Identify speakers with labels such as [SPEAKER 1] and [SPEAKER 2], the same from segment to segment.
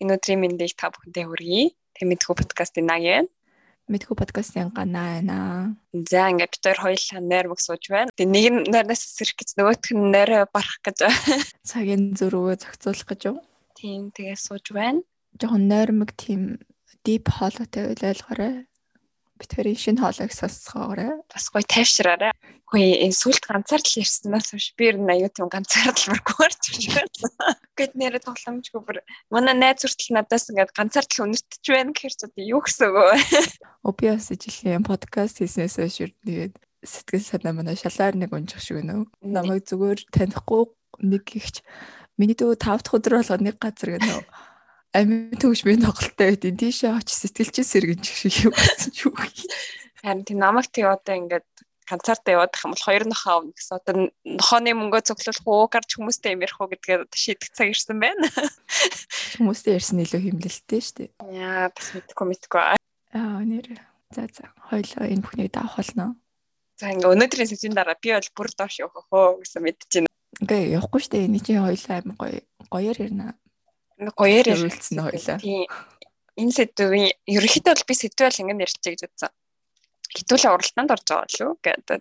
[SPEAKER 1] Энэ өдрийн мэндийг та бүхэндээ хүргэе. Тэг мэдхүү подкастын наг юм.
[SPEAKER 2] Мэдхүү подкастын ганаа байна.
[SPEAKER 1] За ингээд бид хоёр хоёулаа нойр мөг сууж байна. Тэг нэг нь нойрнаас сэрэх гэж нөгөөх нь нойроо барах гэж.
[SPEAKER 2] Цагийн зөрүүгөө зохицуулах гэж юу?
[SPEAKER 1] Тийм тэгээ сууж байна.
[SPEAKER 2] Жохон нойрмог тийм deep hollow-тэй ойлгоорой битэрийн шинэ хоолойг сонсгоорой.
[SPEAKER 1] Бас гоё тайвшраарай. Хөөе энэ сүлд ганцаар л ярьснаас биш би ер нь аюу тийм ганцаар л баргуурч байна. Гэт нэрээ тоглоомжгүй бүр манай найз хүртэл надаас ингээд ганцаар л өнөртөж байна гэхэр ч одоо юу гэсэн үг вэ?
[SPEAKER 2] Обиас жилийн подкаст хийснээс хойш тэгээд сэтгэл санаа манай шалаар нэг унжих шиг байна уу? Намайг зүгээр танихгүй нэг ихч миний дөө 5 дахь өдөр болгоо нэг газар гэнэ үү? Амин төгш би тоглолттой байдیں۔ Тийшээ очиж сэтгэлчин сэргэн шиг юм болсон ч үг.
[SPEAKER 1] Харин тийм намайг тий одоо ингээд концертаа явах юм бол хоёр нохоо авна гэсэн. Одоо нохооны мөнгөө цуглуулах уу, гарч хүмүүстэй ярих уу гэдгээ шийдэх цаг ирсэн байна.
[SPEAKER 2] Хүмүүстэй ярьсан илүү хэмнэлттэй шүү дээ.
[SPEAKER 1] Яа, бас мэдгүй мэдгүй.
[SPEAKER 2] Аа, нэр. За за, хоёлоо энэ бүхнийг даах болно.
[SPEAKER 1] За ингээ өнөөдрийн сэжийн дараа би бол бүр доош явах хөө гэсэн мэдчихэв.
[SPEAKER 2] Ингээ явахгүй шүү дээ. Эний чинь хоёлоо аим гоё гоёор ярина
[SPEAKER 1] гоёэр
[SPEAKER 2] ярилцсан хоёлаа.
[SPEAKER 1] Тийм. Энэ сэдвийн ерөнхийдөө бол би сэдвэл ингэ ярьчих гэж бодсон. Хитүүлээ уралдаанд орж байгаа лүү гэдэг.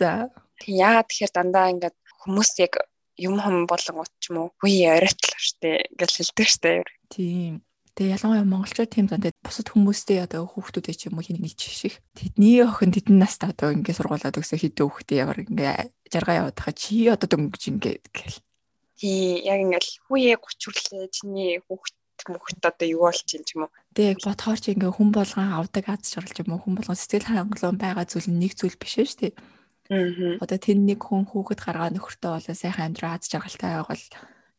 [SPEAKER 2] За.
[SPEAKER 1] Яагаад тэгэхээр дандаа ингээд хүмүүс яг юм хам болон ут ч юм уу үе оройтл штэ гэж хэлдэг штэ.
[SPEAKER 2] Тийм. Тэгээ ялангуяа монголчууд тийм зан тэгээд бусад хүмүүстэй одоо хүүхдүүдээ ч юм уу хин нэг шиг. Тэдний охин тэдэн настай одоо ингээ сургуулаад өгсө хідээ хүүхдээ ямар ингээ жаргаа яваад хаа чи одоо дөнгөж ингээ гэл.
[SPEAKER 1] Тий, яг ингээл хүүе 30 хүрлээ чиний хүүхд мөхт одоо юу болж юм ч юм уу.
[SPEAKER 2] Тэг яг бодохоор чи ингээ хүн болгон авдаг аз жаргал юм уу хүн болгон сэтгэл хангалуун байгаа зүйл нь нэг зүйл биш шүү дээ. Аа. Одоо тэн нэг хүн хүүхэд гаргаа нөхөртөө болоо сайхан амьдраа аз жаргалтай байвал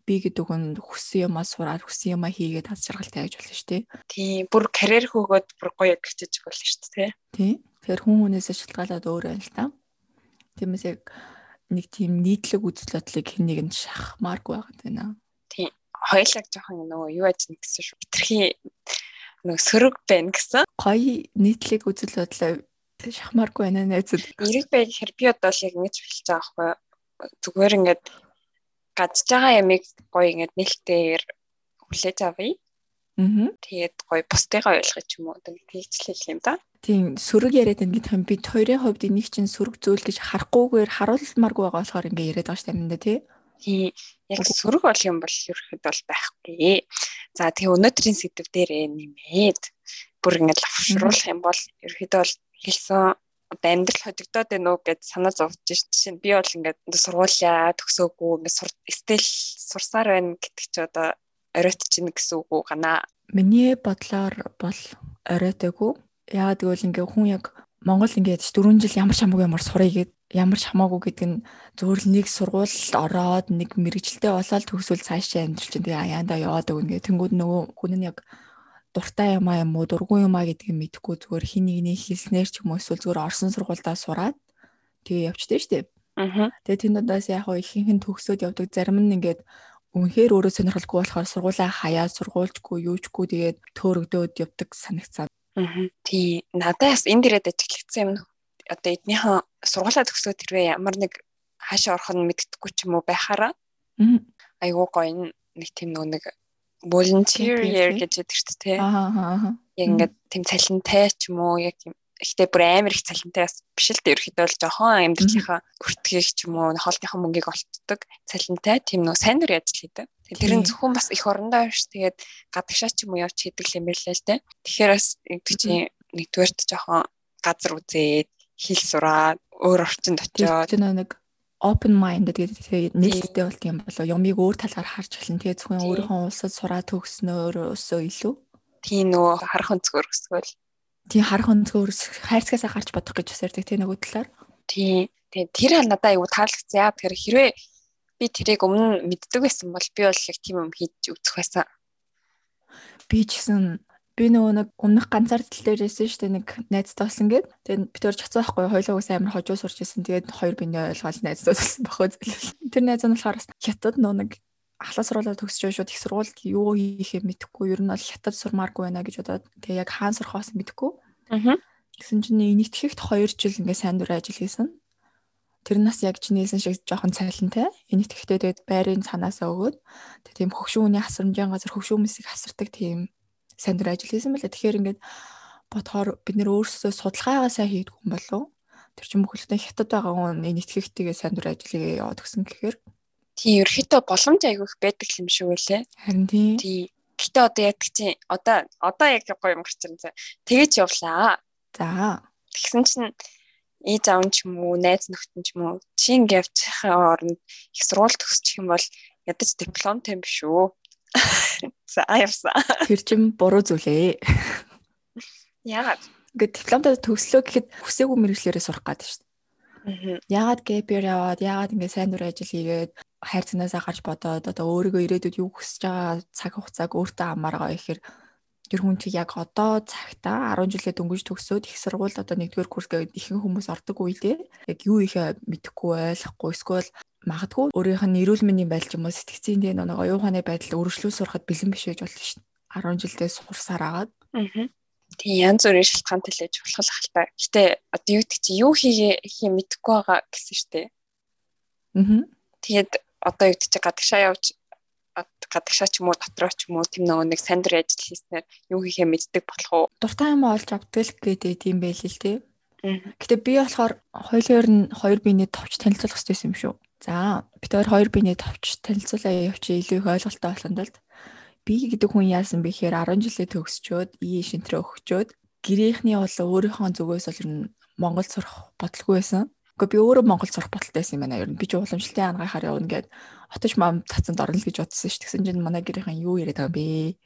[SPEAKER 2] би гэдэг хүн хүссэн юмаа сураад хүссэн юмаа хийгээд аз жаргалтай байж болно шүү дээ.
[SPEAKER 1] Тийм, бүр карьер хөөгөөд бүр гоё гэрчиж болно шүү дээ.
[SPEAKER 2] Тийм. Тэгэхээр хүн хүнээсээ шалтгаалаад өөр байна л та. Тиймээс яг нэг тийм нийтлэг үзэл бодлыг хэн нэг нь шахмааргүй байгаад байна.
[SPEAKER 1] Тийм. Хоёлаа жоохон нөгөө юу яаж нэгсэн шүү. Хитрхи нөгөө сөрөг байна гэсэн.
[SPEAKER 2] Гоё нийтлэг үзэл бодлоо шахмааргүй байна найзууд.
[SPEAKER 1] Эрэг бай гэхээр би одоо л яг ингэж хэлж байгаа байхгүй. Зүгээр ингээд гадж байгаа ямиг гоё ингээд нээлтээр хүлээж авъя. Аа. Тэгээд гоё бусдыгаа ойлгох юм уу? Одоо тэгчлэх юм да
[SPEAKER 2] тийм сөрөг яриад байна гэх юм бид хоёрын хувьд энийг чинь сөрөг зүйл гэж харахгүйгээр харуулмааргүй байгаа болохоор ингээ яриад байгаа шүү дээ тий.
[SPEAKER 1] Тий. Яг сөрөг бол юм бол ерөөхдөө бол байхгүй. За тэгээ өнөөдрийн сэдв дээр нэмээд бүр ингээ лавшруулах юм бол ерөөхдөө бол хэлсэн амьдрал хожигдоод байна уу гэж санаа зовж шин би бол ингээд сургуулиа төгсөөгүй ингээд стил сурсаар байна гэдэг чи одоо оройтч чинь гэсэн үг үү гана.
[SPEAKER 2] Миний бодлоор бол оройтойгүй Яагаад гэвэл ингээ хүн яг Монгол ингээд 4 жил ямар ч хамаагүй ямар сурах гээд ямар ч хамаагүй гэдэг нь зөвхөн л нэг сургууль ороод нэг мэрэгчлээ болоод төгсвөл цаашаа амьдрал чинь тэгээ аяанда яваад өгнө гэх. Тэнгүүд нөгөө хүн нь яг дуртай юм аа юм уу дургүй юм аа гэдгийг мэдэхгүй зүгээр хин нэгний хэлснээр ч юм уу эсвэл зүгээр орсон сургуульдаа сураад тэгээ явчихдээ штеп. Аа. Тэгээ тэндээс яг хоо ихэнх нь төгсөөд явдаг зарим нь ингээд үнэхээр өөрөө сонирхолгүй болохоор сургуулаа хаяа сургуульчгүй юучгүй тэгээд төөрөгдөөд явдаг санагцаа.
[SPEAKER 1] Тий. Надаас энэ дээрээ ажиглагдсан юм одоо эднийхэн сургуулаа төгсөөд хэрвээ ямар нэг хаашаа орох нь мэддэггүй ч юм уу байхаараа. Аа. Айгуу гоё нэг тийм нэг volunteer year гэж яддаг шүү дээ. Аа. Яг ингээд тийм цалинтай ч юм уу яг ихтэй бүр амар их цалинтай биш л дээ. Ерөөхдөө л жоохон амьдралынхаа хүртгийг ч юм уу хоолныхаа мөнгийг олцдог цалинтай. Тийм нөө сайн дүр ажил хийдэг. Тэр нь зөвхөн бас их орондоо биш тэгээд гадагшаа ч юм уу явж хийдэг юм байлаа л дээ. Тэгэхээр бас гэдэг чинь нэгдүгээрт жоохон газар үзээд хэл сураад өөр орчинд очиод.
[SPEAKER 2] Нэг open minded гэдэг нийлэлтэй болт юм болоо юмыг өөр талаар харж эхлэн тэгээ зөвхөн өөрийнхөө улсад сураад төгснөөр өсөө илүү.
[SPEAKER 1] Тийм нөгөө харах өнцгөр өсгөл
[SPEAKER 2] тийм харах өнцгөр хайрцагаасаа гарч бодох гэж өсөрдөг тийм нөгөө талаар.
[SPEAKER 1] Тийм тийм тэр надад аюу таалагдсан. Яа тэгэхээр хэрвээ би тэрийг өмнө мэддэг байсан бол би бол яг тийм юм хийж үзэх байсан.
[SPEAKER 2] Би ч гэсэн би нөгөө нэг өмнөх ганцаар тал дээр байсан шүү дээ нэг найзтай болсон гээд. Тэгээд бид өөр чацаа байхгүй. Хоёулаа ус амар хожуу сурч исэн тэгээд хоёр биний ойлгоол найзтай болсон бохоо зөвлөл тэр найз нь болохоор хятад нөгөө нэг ахлаа сургуулаа төгсөж шууд их сургуульд юу хийхээ мэдэхгүй ер нь бол хятад сурмааргүй байна гэж бодоод тэгээ яг хаан сурах бас мэдэхгүй аа гэсэн чинь энийтгэхт 2 жил ингээ сайн дурын ажил хийсэн Тэр нас яг чи нээсэн шиг жоохон цайлантай. Энийг тэгтээ тэгээд байрын цанаасаа өгөөд тийм хөвшүүний хасрамжийн газар хөвшүүмсийг хасардаг тийм сайн дүр ажил хийсэн байлаа. Тэгэхээр ингээд бодохоор бид нэр өөрсдөө судалгаагаа сайн хийдэг хүн болов. Тэр чинь бүхэлдээ хятад байгаа хүн энэ итгэхтэйгээ сайн дүр ажлыг яваад өгсөн гэхээр
[SPEAKER 1] тийм ерөөхдөө боломж айгүй их байдаг юм шиг үлээ.
[SPEAKER 2] Харин тийм.
[SPEAKER 1] Тийм. Гэтэ одоо яг чинь одоо одоо яг гоё юм гарч ирсэн. Тэгэж явлаа.
[SPEAKER 2] За.
[SPEAKER 1] Тэгсэн чинь ээж аав ч юм уу, найз нөхдөд ч юм уу чи ингэ явчихын оронд их сургууль төгсчих юм бол ядаж дипломтой юм биш үү? За явсан.
[SPEAKER 2] Тэр чин буруу зүйлээ.
[SPEAKER 1] Яагаад?
[SPEAKER 2] Ингээд дипломтой төгслөө гэхэд хүсээгүй мэрэгчлэрээ сурах гэдэг шүү дээ. Gap year яваад, яагаад ингэ сайн дур ажил хийгээд хайр цанаасаа гарч бодоод одоо өөрийгөө ирээдүйд юу хүсэж байгаа цаг хугацааг өөртөө амааргаа ихээр тэр хүн чи яг одоо цагтаа 10 жилээ дөнгөж төгсөөд их сургууль одоо нэгдүгээр курс гээд ихэнх хүмүүс ордог үедээ яг юу ихэ мэдэхгүй ойлгохгүй эсвэл магадгүй өөрийнх нь эрүүл мэндийн байдал юм уу сэтгцийн дэ нэг оюуханы байдал өргөжлөө сурахад бэлэн биш байж болно шүү дээ 10 жилдээ сурсаар агаад
[SPEAKER 1] аа тийм янз бүрийн шалтгаан төлөж болох та. Гэтэ одоо юу гэдэг чи юу хийгээ хий мэдэхгүй байгаа гэсэн шүү дээ.
[SPEAKER 2] Аа.
[SPEAKER 1] Тэгээд одоо чи гадагшаа явж гадагшаа ч юм уу дотроо ч юм уу тийм нөгөө нэг сандар ажил хийснээр юу хийхээ мэддэг болох уу?
[SPEAKER 2] Дуртай юм олж авдаг гэдэг тийм байл л дээ. Гэтэ би болохоор хоёулаар нь хоёр биений товч танилцуулах хэрэгтэй юм шүү. За бид хоёр биений товч танилцуулаа явчих илүү их ойлголттой болох тулд би гэдэг хүн яасан бэ гэхээр 10 жилээ төгсчөөд ие шинтрээ өгчөөд гэрийнхний бол өөрийнхөө зүгээс бол ер нь Монгол сурах бодлого байсан. Гэхдээ би өөрөө Монгол сурах бодолтой байсан юм байна. Ер нь би ч уламжлалтын ангахаар явна гэд отож мам цацанд орно л гэж бодсон шүү. Тэгсэн чинь манай гэрийнхэн юу яриад байгаа бэ?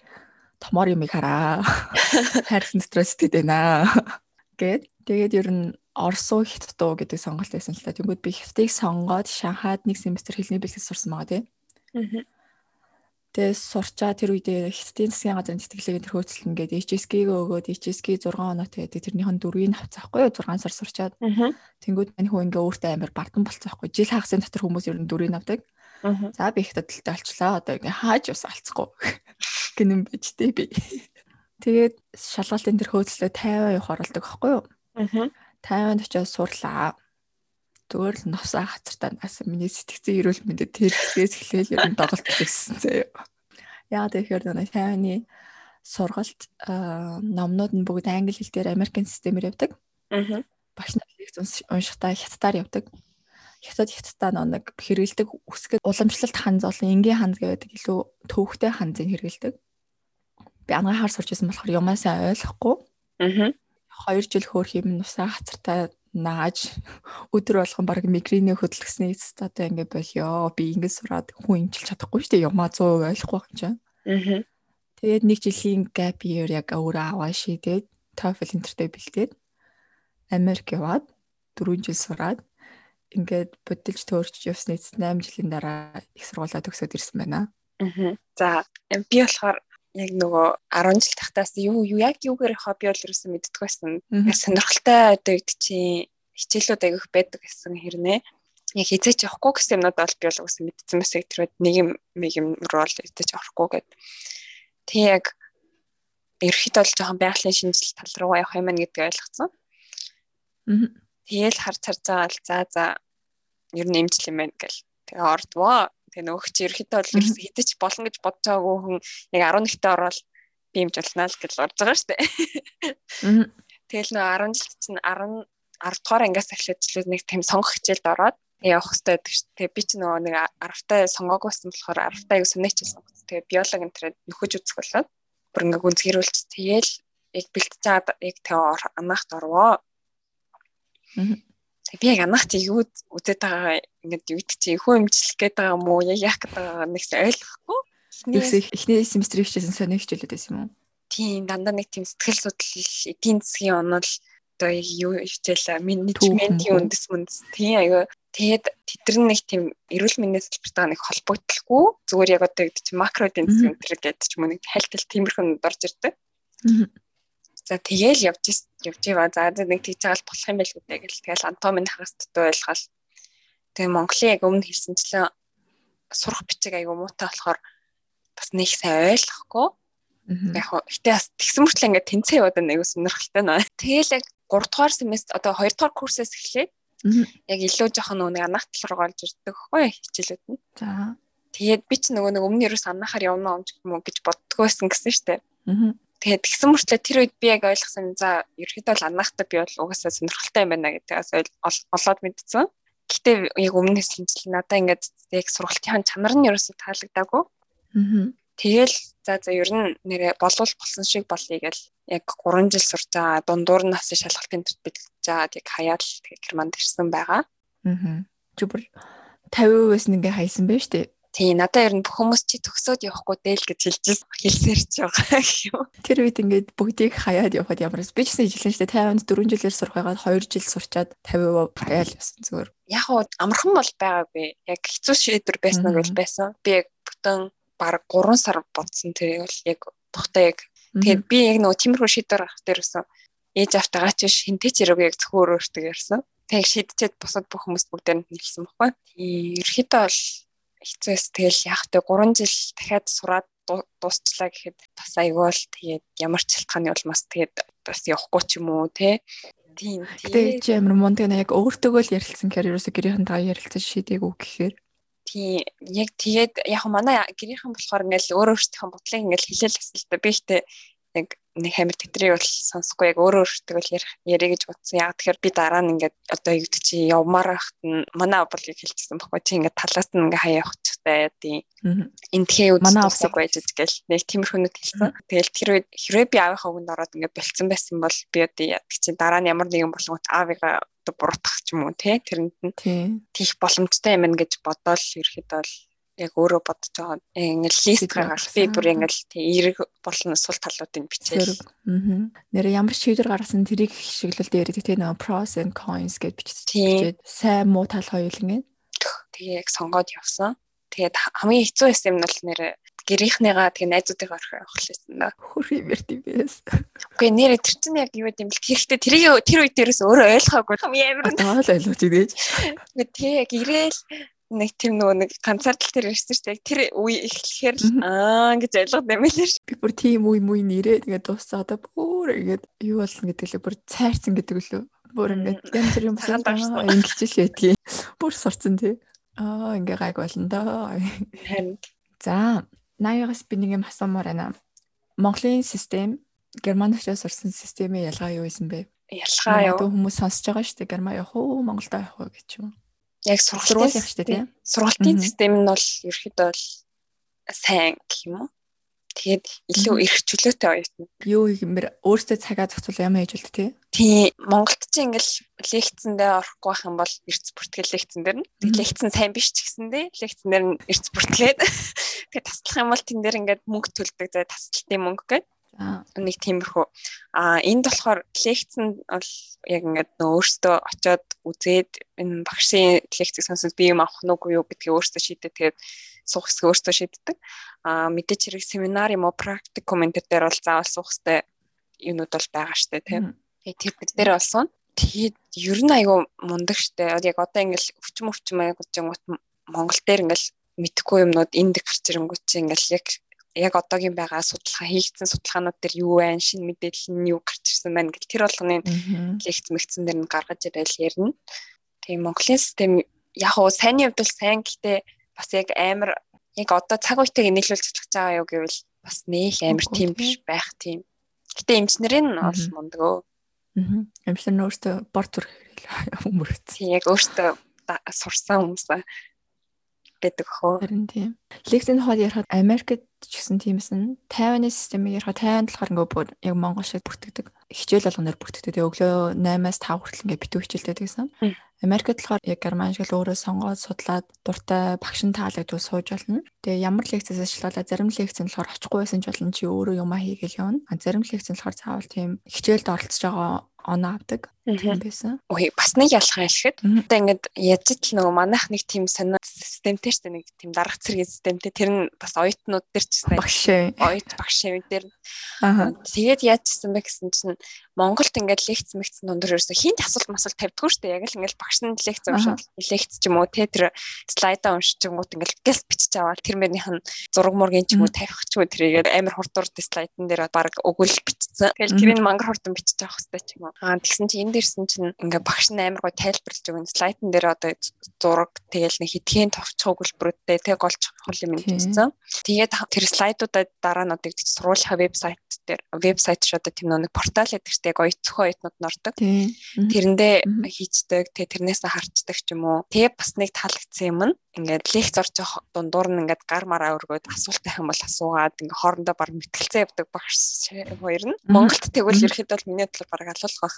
[SPEAKER 2] Томор юм хараа. Хайрсан стресс тэдэнэ. Гэт тэгээд ер нь Орсуу хятадуу гэдэг сонголт байсан л та. Тэнгүүд би хятадыг сонгоод Шанхайд нэг семестр хэлний бэлтгэл сурсан байгаа тийм. Аа Тэгээ сурчаа тэр үедээ хятадын засгийн газрын тэтгэлэг энэ хөөцөлн гэдэг HSK-г өгөөд HSK 6 оноо тэгээд тэрнийхэн дөрвийг авцаахгүй юу 6 сар сурчаад. Тэнгүүд мань хөө ингээ өөртөө амар бардам болцоохгүй. Жил хагасын дотор хүмүүс ер нь дөрвийг авдаг. За би хятад талтай олчлаа. Одоо ингээ хааж ус алцахгүй. Гинэн байж тээ би. Тэгээд шалгалтын тэр хөөцөлөө 50 явах оролдог байхгүй юу? 50-нд очиод сурлаа зүгээр л новсаа хацартаа наасан миний сэтгцэн эрүүл мэндэд тэр хэсгээс эхлээл ер нь доголт гэсэн заяа. Яагаад тэгэхээр нэг тайваны сургалт номнууд нь бүгд англи хэл дээр Америкийн системээр явдаг. Аа. Багш нар уншихтаа хятадаар явдаг. Хятад хятадаа нэг хэрэгэлдэг үсгэд уламжлалт ханз болон энгийн ханз гэдэг илүү төвхтэй ханзыг хэрэгэлдэг. Би ангаахаар сурч байсан болохоор юмасаа ойлгохгүй. Аа. 2 жил хөөх юм нусаа хацартаа нааж өдөр болгон баг мигренээ хөдөлгснээ одоо ингэ болио. Би ингэ сураад хүн имчилж чадахгүй шүү дээ. Юмаа 100% ойлгохгүй юм чинь. Аа. Тэгээд нэг жилийн gap year яг өөрөө аваа шийдээд TOEFL интертэй бэлдээд Америк яваад 4 жил сураад ингээд бодилж төөрч явсны эцэст 8 жилийн дараа их сургуулаа төгсөөд ирсэн байна.
[SPEAKER 1] Аа. За би болохоор яг нөгөө 10 жил тахтаас юу юу яг юугаар хобби бол ерөөсөн мэддэг байсан. Сонирхолтой гэдэг чинь хичээлүүд аявих байдаг гэсэн хэрнээ. Яг хизээч явахгүй гэсэн юмнууд бол би бол үсэн мэдсэн байсан. Тэр нэг юм нэг юм руу л хизээч авахгүй гэд. Тэг яг ерөөхдөө л жоохон байгалийн шинжилэл тал руу явах юм гэдгийг ойлгоцсон. Тэгэл харж байгаа л за за ер нь юм байна гэл. Тэгээ ордвоо Тэгээ нөгөө чи ерөөхдөө бол ерөөс хідэж болно гэж байгаагүй хүн яг 11-т ороод би юмж болно л гэж орж байгаа шүү дээ. Тэгэл нөгөө 10 жилд чинь 10 10 дугаар ангиас эхлээд ч нэг тийм сонгох хичээлд ороод явах хэрэгтэй байдаг шүү. Тэгээ би ч нөгөө нэг 10-таа сонгоогүйсэн болохоор 10-таа аяг сонирхчихсан сонгоц. Тэгээ биолог энтрээ нөхөж үзэх болоод бүр ингээ гүнзгийрүүлж тэгээл яг байгаа яг тэг анаахт орвоо. Би яг анаахт юу үзээд байгаа ингээд юу гэдэг чи ихүү имжлэх гээд байгаа юм уу? Яг яах гээд байгаа нэгс ойлгохгүй.
[SPEAKER 2] Юусе эхний семестр хичээсэн сони хичээлүүд байсан юм уу?
[SPEAKER 1] Тийм дандаа нэг тийм сэтгэл судлал эдийн засгийн онол одоо юу хичээл менежментийн үндэс мөнс тийм аяга тэгээд тэдэр нэг тийм эрүүл мэндийн салбартаа нэг холбогдлогүй зүгээр яг одоо гэдэг чинь макро эдийн засгийн өнтер гэдэг ч юм уу нэг хайлтал тиймэрхэн дорж ирдэг. За тэгээл явж явж ива. За нэг тийж байгаа л болох юм байл гэдэг тэгэл антомын хагас дутуу ойлгоол Тэгээ Монголын яг өмнө хэлсэнчлэн сурах бичиг айгу муутай болохоор бас нэг сайн ойлгохгүй. Яг хөө гэтээ бас тэгсэн мөртлөө ингээд тэнцээ яваад байна айгу сонирхолтой наа. Тэгээл яг 3 дугаар семестр одоо 2 дугаар курсээс эхлээд Яг илүү жоохон нэг анх тал руу олж ирдэг хгүй хичээлүүд нь. За. Тэгээд би ч нөгөө нэг өмнө ерөөс анхаар явна юм уу гэж боддгоо байсан гэсэн штэ. Аа. Тэгээд тэгсэн мөртлөө тэр үед би яг ойлгосон за ерөөхдөө л анхаахтай би бол угаасаа сонирхолтой юм байна гэдэгээс олоод мэдсэн. Гэтэ яг өмнөөс хэмжил надаа ингээд яг сургалтын чанар нь ерөөсөө таалагдаагүй. Аа. Тэгэл за за ер нь нэрэ болвол болсон шиг болъё гэл яг 3 жил сурч байгаа дундуур нь бас шалгалтын төр бэлтгэж жаад яг хаяад тэгээ германд ирсэн байгаа.
[SPEAKER 2] Аа. Бүр 50% нь ингээ хайсан байж тээ.
[SPEAKER 1] Тий, надад ер нь бүх хүмүүс чи төгсөөд явахгүй дээ л гэж хэлжсэн хэлсээр ч байгаа юм.
[SPEAKER 2] Тэр үед ингээд бүгдийг хаяад явхад ямар би ч гэсэн хэлсэн шүү дээ 50-нд 4 жилээр сурах байгаад 2 жил сурчаад 50% хаяал явсан зүгээр.
[SPEAKER 1] Яг уу амархан бол байгаагүй. Яг хэцүү шийдвэр байсан нь бол байсан. Би яг бүтэн баг 3 сар бодсон тэрийг бол яг тухтай яг тэгээд би яг нөгөө тиймэрхүү шийдвэр гаргах дээр өсөн ээж автагаа ч шинтэй ч яг зөвхөн өөртөө ярьсан. Тэг шийдчихэд бусад бүх хүмүүст бүгдээр нь хэлсэн баггүй. Тийм ерөөхдөө бол хэцүүс. Тэгэл яг тэ 3 жил дахиад сураад дуусчлаа гэхэд бас айгүй л тэгээд ямар ч шалтгааны улмаас тэгээд бас явахгүй ч юм уу те?
[SPEAKER 2] Тийм тийм. Чи амар мундаг яг өөртөөгөө л ярилцсан гэхээр ерөөсө гэрийнхэн таа ярилцаж шийдээгүй гэхээр.
[SPEAKER 1] Тий яг тэгээд яг манай гэрийнхэн болохоор ингээл өөр өөртөө бодлыг ингээл хэлээл та би ихтэй яг нэг хамир тэтрийг бол сонсохгүй яг өөрөө өөртөө бол яриа гэж бодсон. Яг тэгэхээр би дараа нь ингээд одоо юу гэдэг чи явмаар байхад нь манай бодлыг хэлчихсэн баггүй чи ингээд талаас нь ингээд хаяа хэрэгтэй тийм. Энд тхээ үз манай авсаг байж гэл нэг тиймэрхүүнүүд хэлсэн. Тэгэл тэр үед хэрвээ би аавынхаа үгэнд ороод ингээд бэлдсэн байсан бол би одоо яадаг чи дараа нь ямар нэгэн болгоот аавыгаа одоо буруутгах ч юм уу те тэрэнд нь тийх боломжтой юм гэж бодоол. Ерөөхдөө бол яг өөрөө бодож байгаа ингээл лист гаргал би бүр ингээл тий эерэг болон сул талуудыг бичээл.
[SPEAKER 2] Аа. Нэр ямар шийдвэр гаргасан тэрийг хишгэлэл дээрээ тий нөгөө pros and cons гэж бичиж сайн муу тал хоёуланг.
[SPEAKER 1] Тэгээ яг сонгоод явсан. Тэгээд хамгийн хэцүү байсан юм бол нэр гэрийнхнийгаа тэгээ найзуудыг орох явахлээсэн да.
[SPEAKER 2] Хөр тийм байсан.
[SPEAKER 1] Үгүй нэр тэр чинь яг юу гэдэм бэл тэгэхдээ тэрийг тэр үед дээрээс өөрөө ойлгоогүй. Хамгийн амар.
[SPEAKER 2] Таал ойлгож идэж.
[SPEAKER 1] Тэгээ яг ирээл нэг тийм нөгөө нэг концерт дээр ирсэн чинь яг тэр үе эхлэхээр аа гэж ойлгоод нэмэлээ ш.
[SPEAKER 2] Би бүр тийм үе мүе нэрээ тэгээд дуусаа одоо бүр ингээд юу болно гэдэг лээ бүр цайрсан гэдэг лөө. Бүр ингээд янз бүрийн басаад ингэж л ядгийг. Бүр сурцсан тий. Аа ингээ гайг болно доо. За 80-аас би нэг юм асуумаар байна. Монголын систем германчаас сурсан системийн ялгаа юу байсан бэ?
[SPEAKER 1] Ялгаа юу?
[SPEAKER 2] Хүмүүс сонсож байгаа шүү дээ. Герман явах уу, Монголд явах уу гэж юм
[SPEAKER 1] яг сургалтын дээ тийм. Сургалтын систем нь бол ерөөхдөө бол сайн гэх юм уу? Тэгээд илүү эрх чөлөөтэй оюутан.
[SPEAKER 2] Юу юмэр өөртөө цагаа зохицуул ямар хийж болт тий?
[SPEAKER 1] Тий, Монголд чи ингээл лекцэндээ орохгүй байх юм бол эрц бүртгэл лекцэн дээр нь. Лекцэн сайн биш ч гэсэндээ лекцэн дээр нь эрц бүртгээд тэгээд таслах юм бол тэн дээр ингээд мөнгө төлдөг зэ тасалтын мөнгө гэдэг нэг тиймэрхүү. А энд болохоор лекцэн бол яг ингээд нөө өөртөө очиод үзээд энэ багшийн лекцийг сонсоод би юм авах нүггүй юу гэдгийг өөртөө шийдээд тэгээд суух хэсэг өөртөө шийддэг. А мэдээч хэрэг семинар юм уу практикум энэ дээр бол заавал суух хэстэй юмнууд бол байгаа штэ тийм. Тэр дээр болсон. Тэгээд ер нь айгүй мундаг штэ. Яг одоо ингээл өвчм өвчм гот Монгол дээр ингээл мэдхгүй юмнууд энд гарч ирэнгүүт чи ингээл яг яг одоогийн байгаа судалгаа хийгдсэн судалгаанууд дээр юу байна, шинэ мэдээлэл нь юу гарч ирсэн байна гэл тэр болгоны лекц мэгцэн дээр нь гаргаж ирээл ярина. Тийм Монголын систем яг уу сайнны хувьд бол сайн гэхдээ бас яг амар яг одоо цаг үетэйг нийлүүлж чадчих байгаа юу гэвэл бас нэх амар тийм биш байх тийм. Гэтэ эмчнэрийн нь бол мундаг өө.
[SPEAKER 2] Аа. Эмчнэр өөртөө бор зүрх хүмүүрч.
[SPEAKER 1] Тийм яг өөртөө сурсан хүмүүс гэдэг хөө.
[SPEAKER 2] Харин тийм. Лекцийн хаад ярихад Америкт ч гэсэн тиймсэн Тайваны системийг ярихад Тайванд болохоор ингээ бүр яг Монгол шиг бүртгэдэг. Хичээл болгоноор бүртгэдэг. Тэгээ өглөө 8-аас 5 хүртэл ингээ битүү хичээлтэй гэсэн. Америкт болохоор яг герман шиг л өөрөө сонгоод судлаад дуртай багш нь таалагдвал сууж болно. Тэгээ ямар лекцээс ажиллаулаа зарим лекц нь болохоор очихгүй байсан ч болно чи өөрөө юмаа хийгээл явна. А зарим лекц нь болохоор заавал тийм хичээлд оролцож байгаа оноо авдаг тийм байсан.
[SPEAKER 1] Ой бас нэг ялгаа хэлэхэд одоо ингээд яаж ч нөгөө манайх нэг тийм сонио системтэй штэ нэг тийм дарга цэргийн системтэй. Тэр нь бас оюутнууд дээр ч гэсэн
[SPEAKER 2] багш
[SPEAKER 1] оюут багш дээр. Тэгээд яаж чсэн бэ гэсэн чинь Монголд ингээд лекц мэгц дундор ерөөсө хинт асуулт масуулт тавьдгүй штэ яг л ингээд багш нь лекц уншаад лекц ч юм уу те тэр слайдаа уншчихгоот ингээд гэл бичиж аваад тэр мөрийнх нь зураг мургийн ч юм уу тавих ч үү тэрийгээр амар хурдур слайдн дээр баг өгвөл бичсэн. Тэгэл тэрийг мангар хурдан бичиж авах хэрэгтэй ч юм уу. Аа тэгсэн чинь энд ирсэн чинь ингээ багш нь амар гоо тайлбарлаж өгөн слайдн дээр одоо зураг тэгэл нэг хитгэн товчхон өгүүлбэрүүдтэй тэг голч хол юм хийсэн. Тэгээд тэр слайдуудаа дараа нь одоо сургуулийн вебсайт дээр вебсайт ш одоо тийм нэг портал гэдэг чинь яг оюутхан оюутнууд нордог. Тэрэндээ хийцдэг тэг тэрнээс харцдаг ч юм уу. Тэгээ бас нэг таалагдсан юм нь ингээд лекц орж дундуур нь ингээд гар мараа өргөөд асуулт байх юм бол асуугаад ингээд хоорондоо баг мэтгэлцээ явдаг багш хоёр нь. Монголд тэгвэл ерөөхдөө миний бодлоор баг алуулах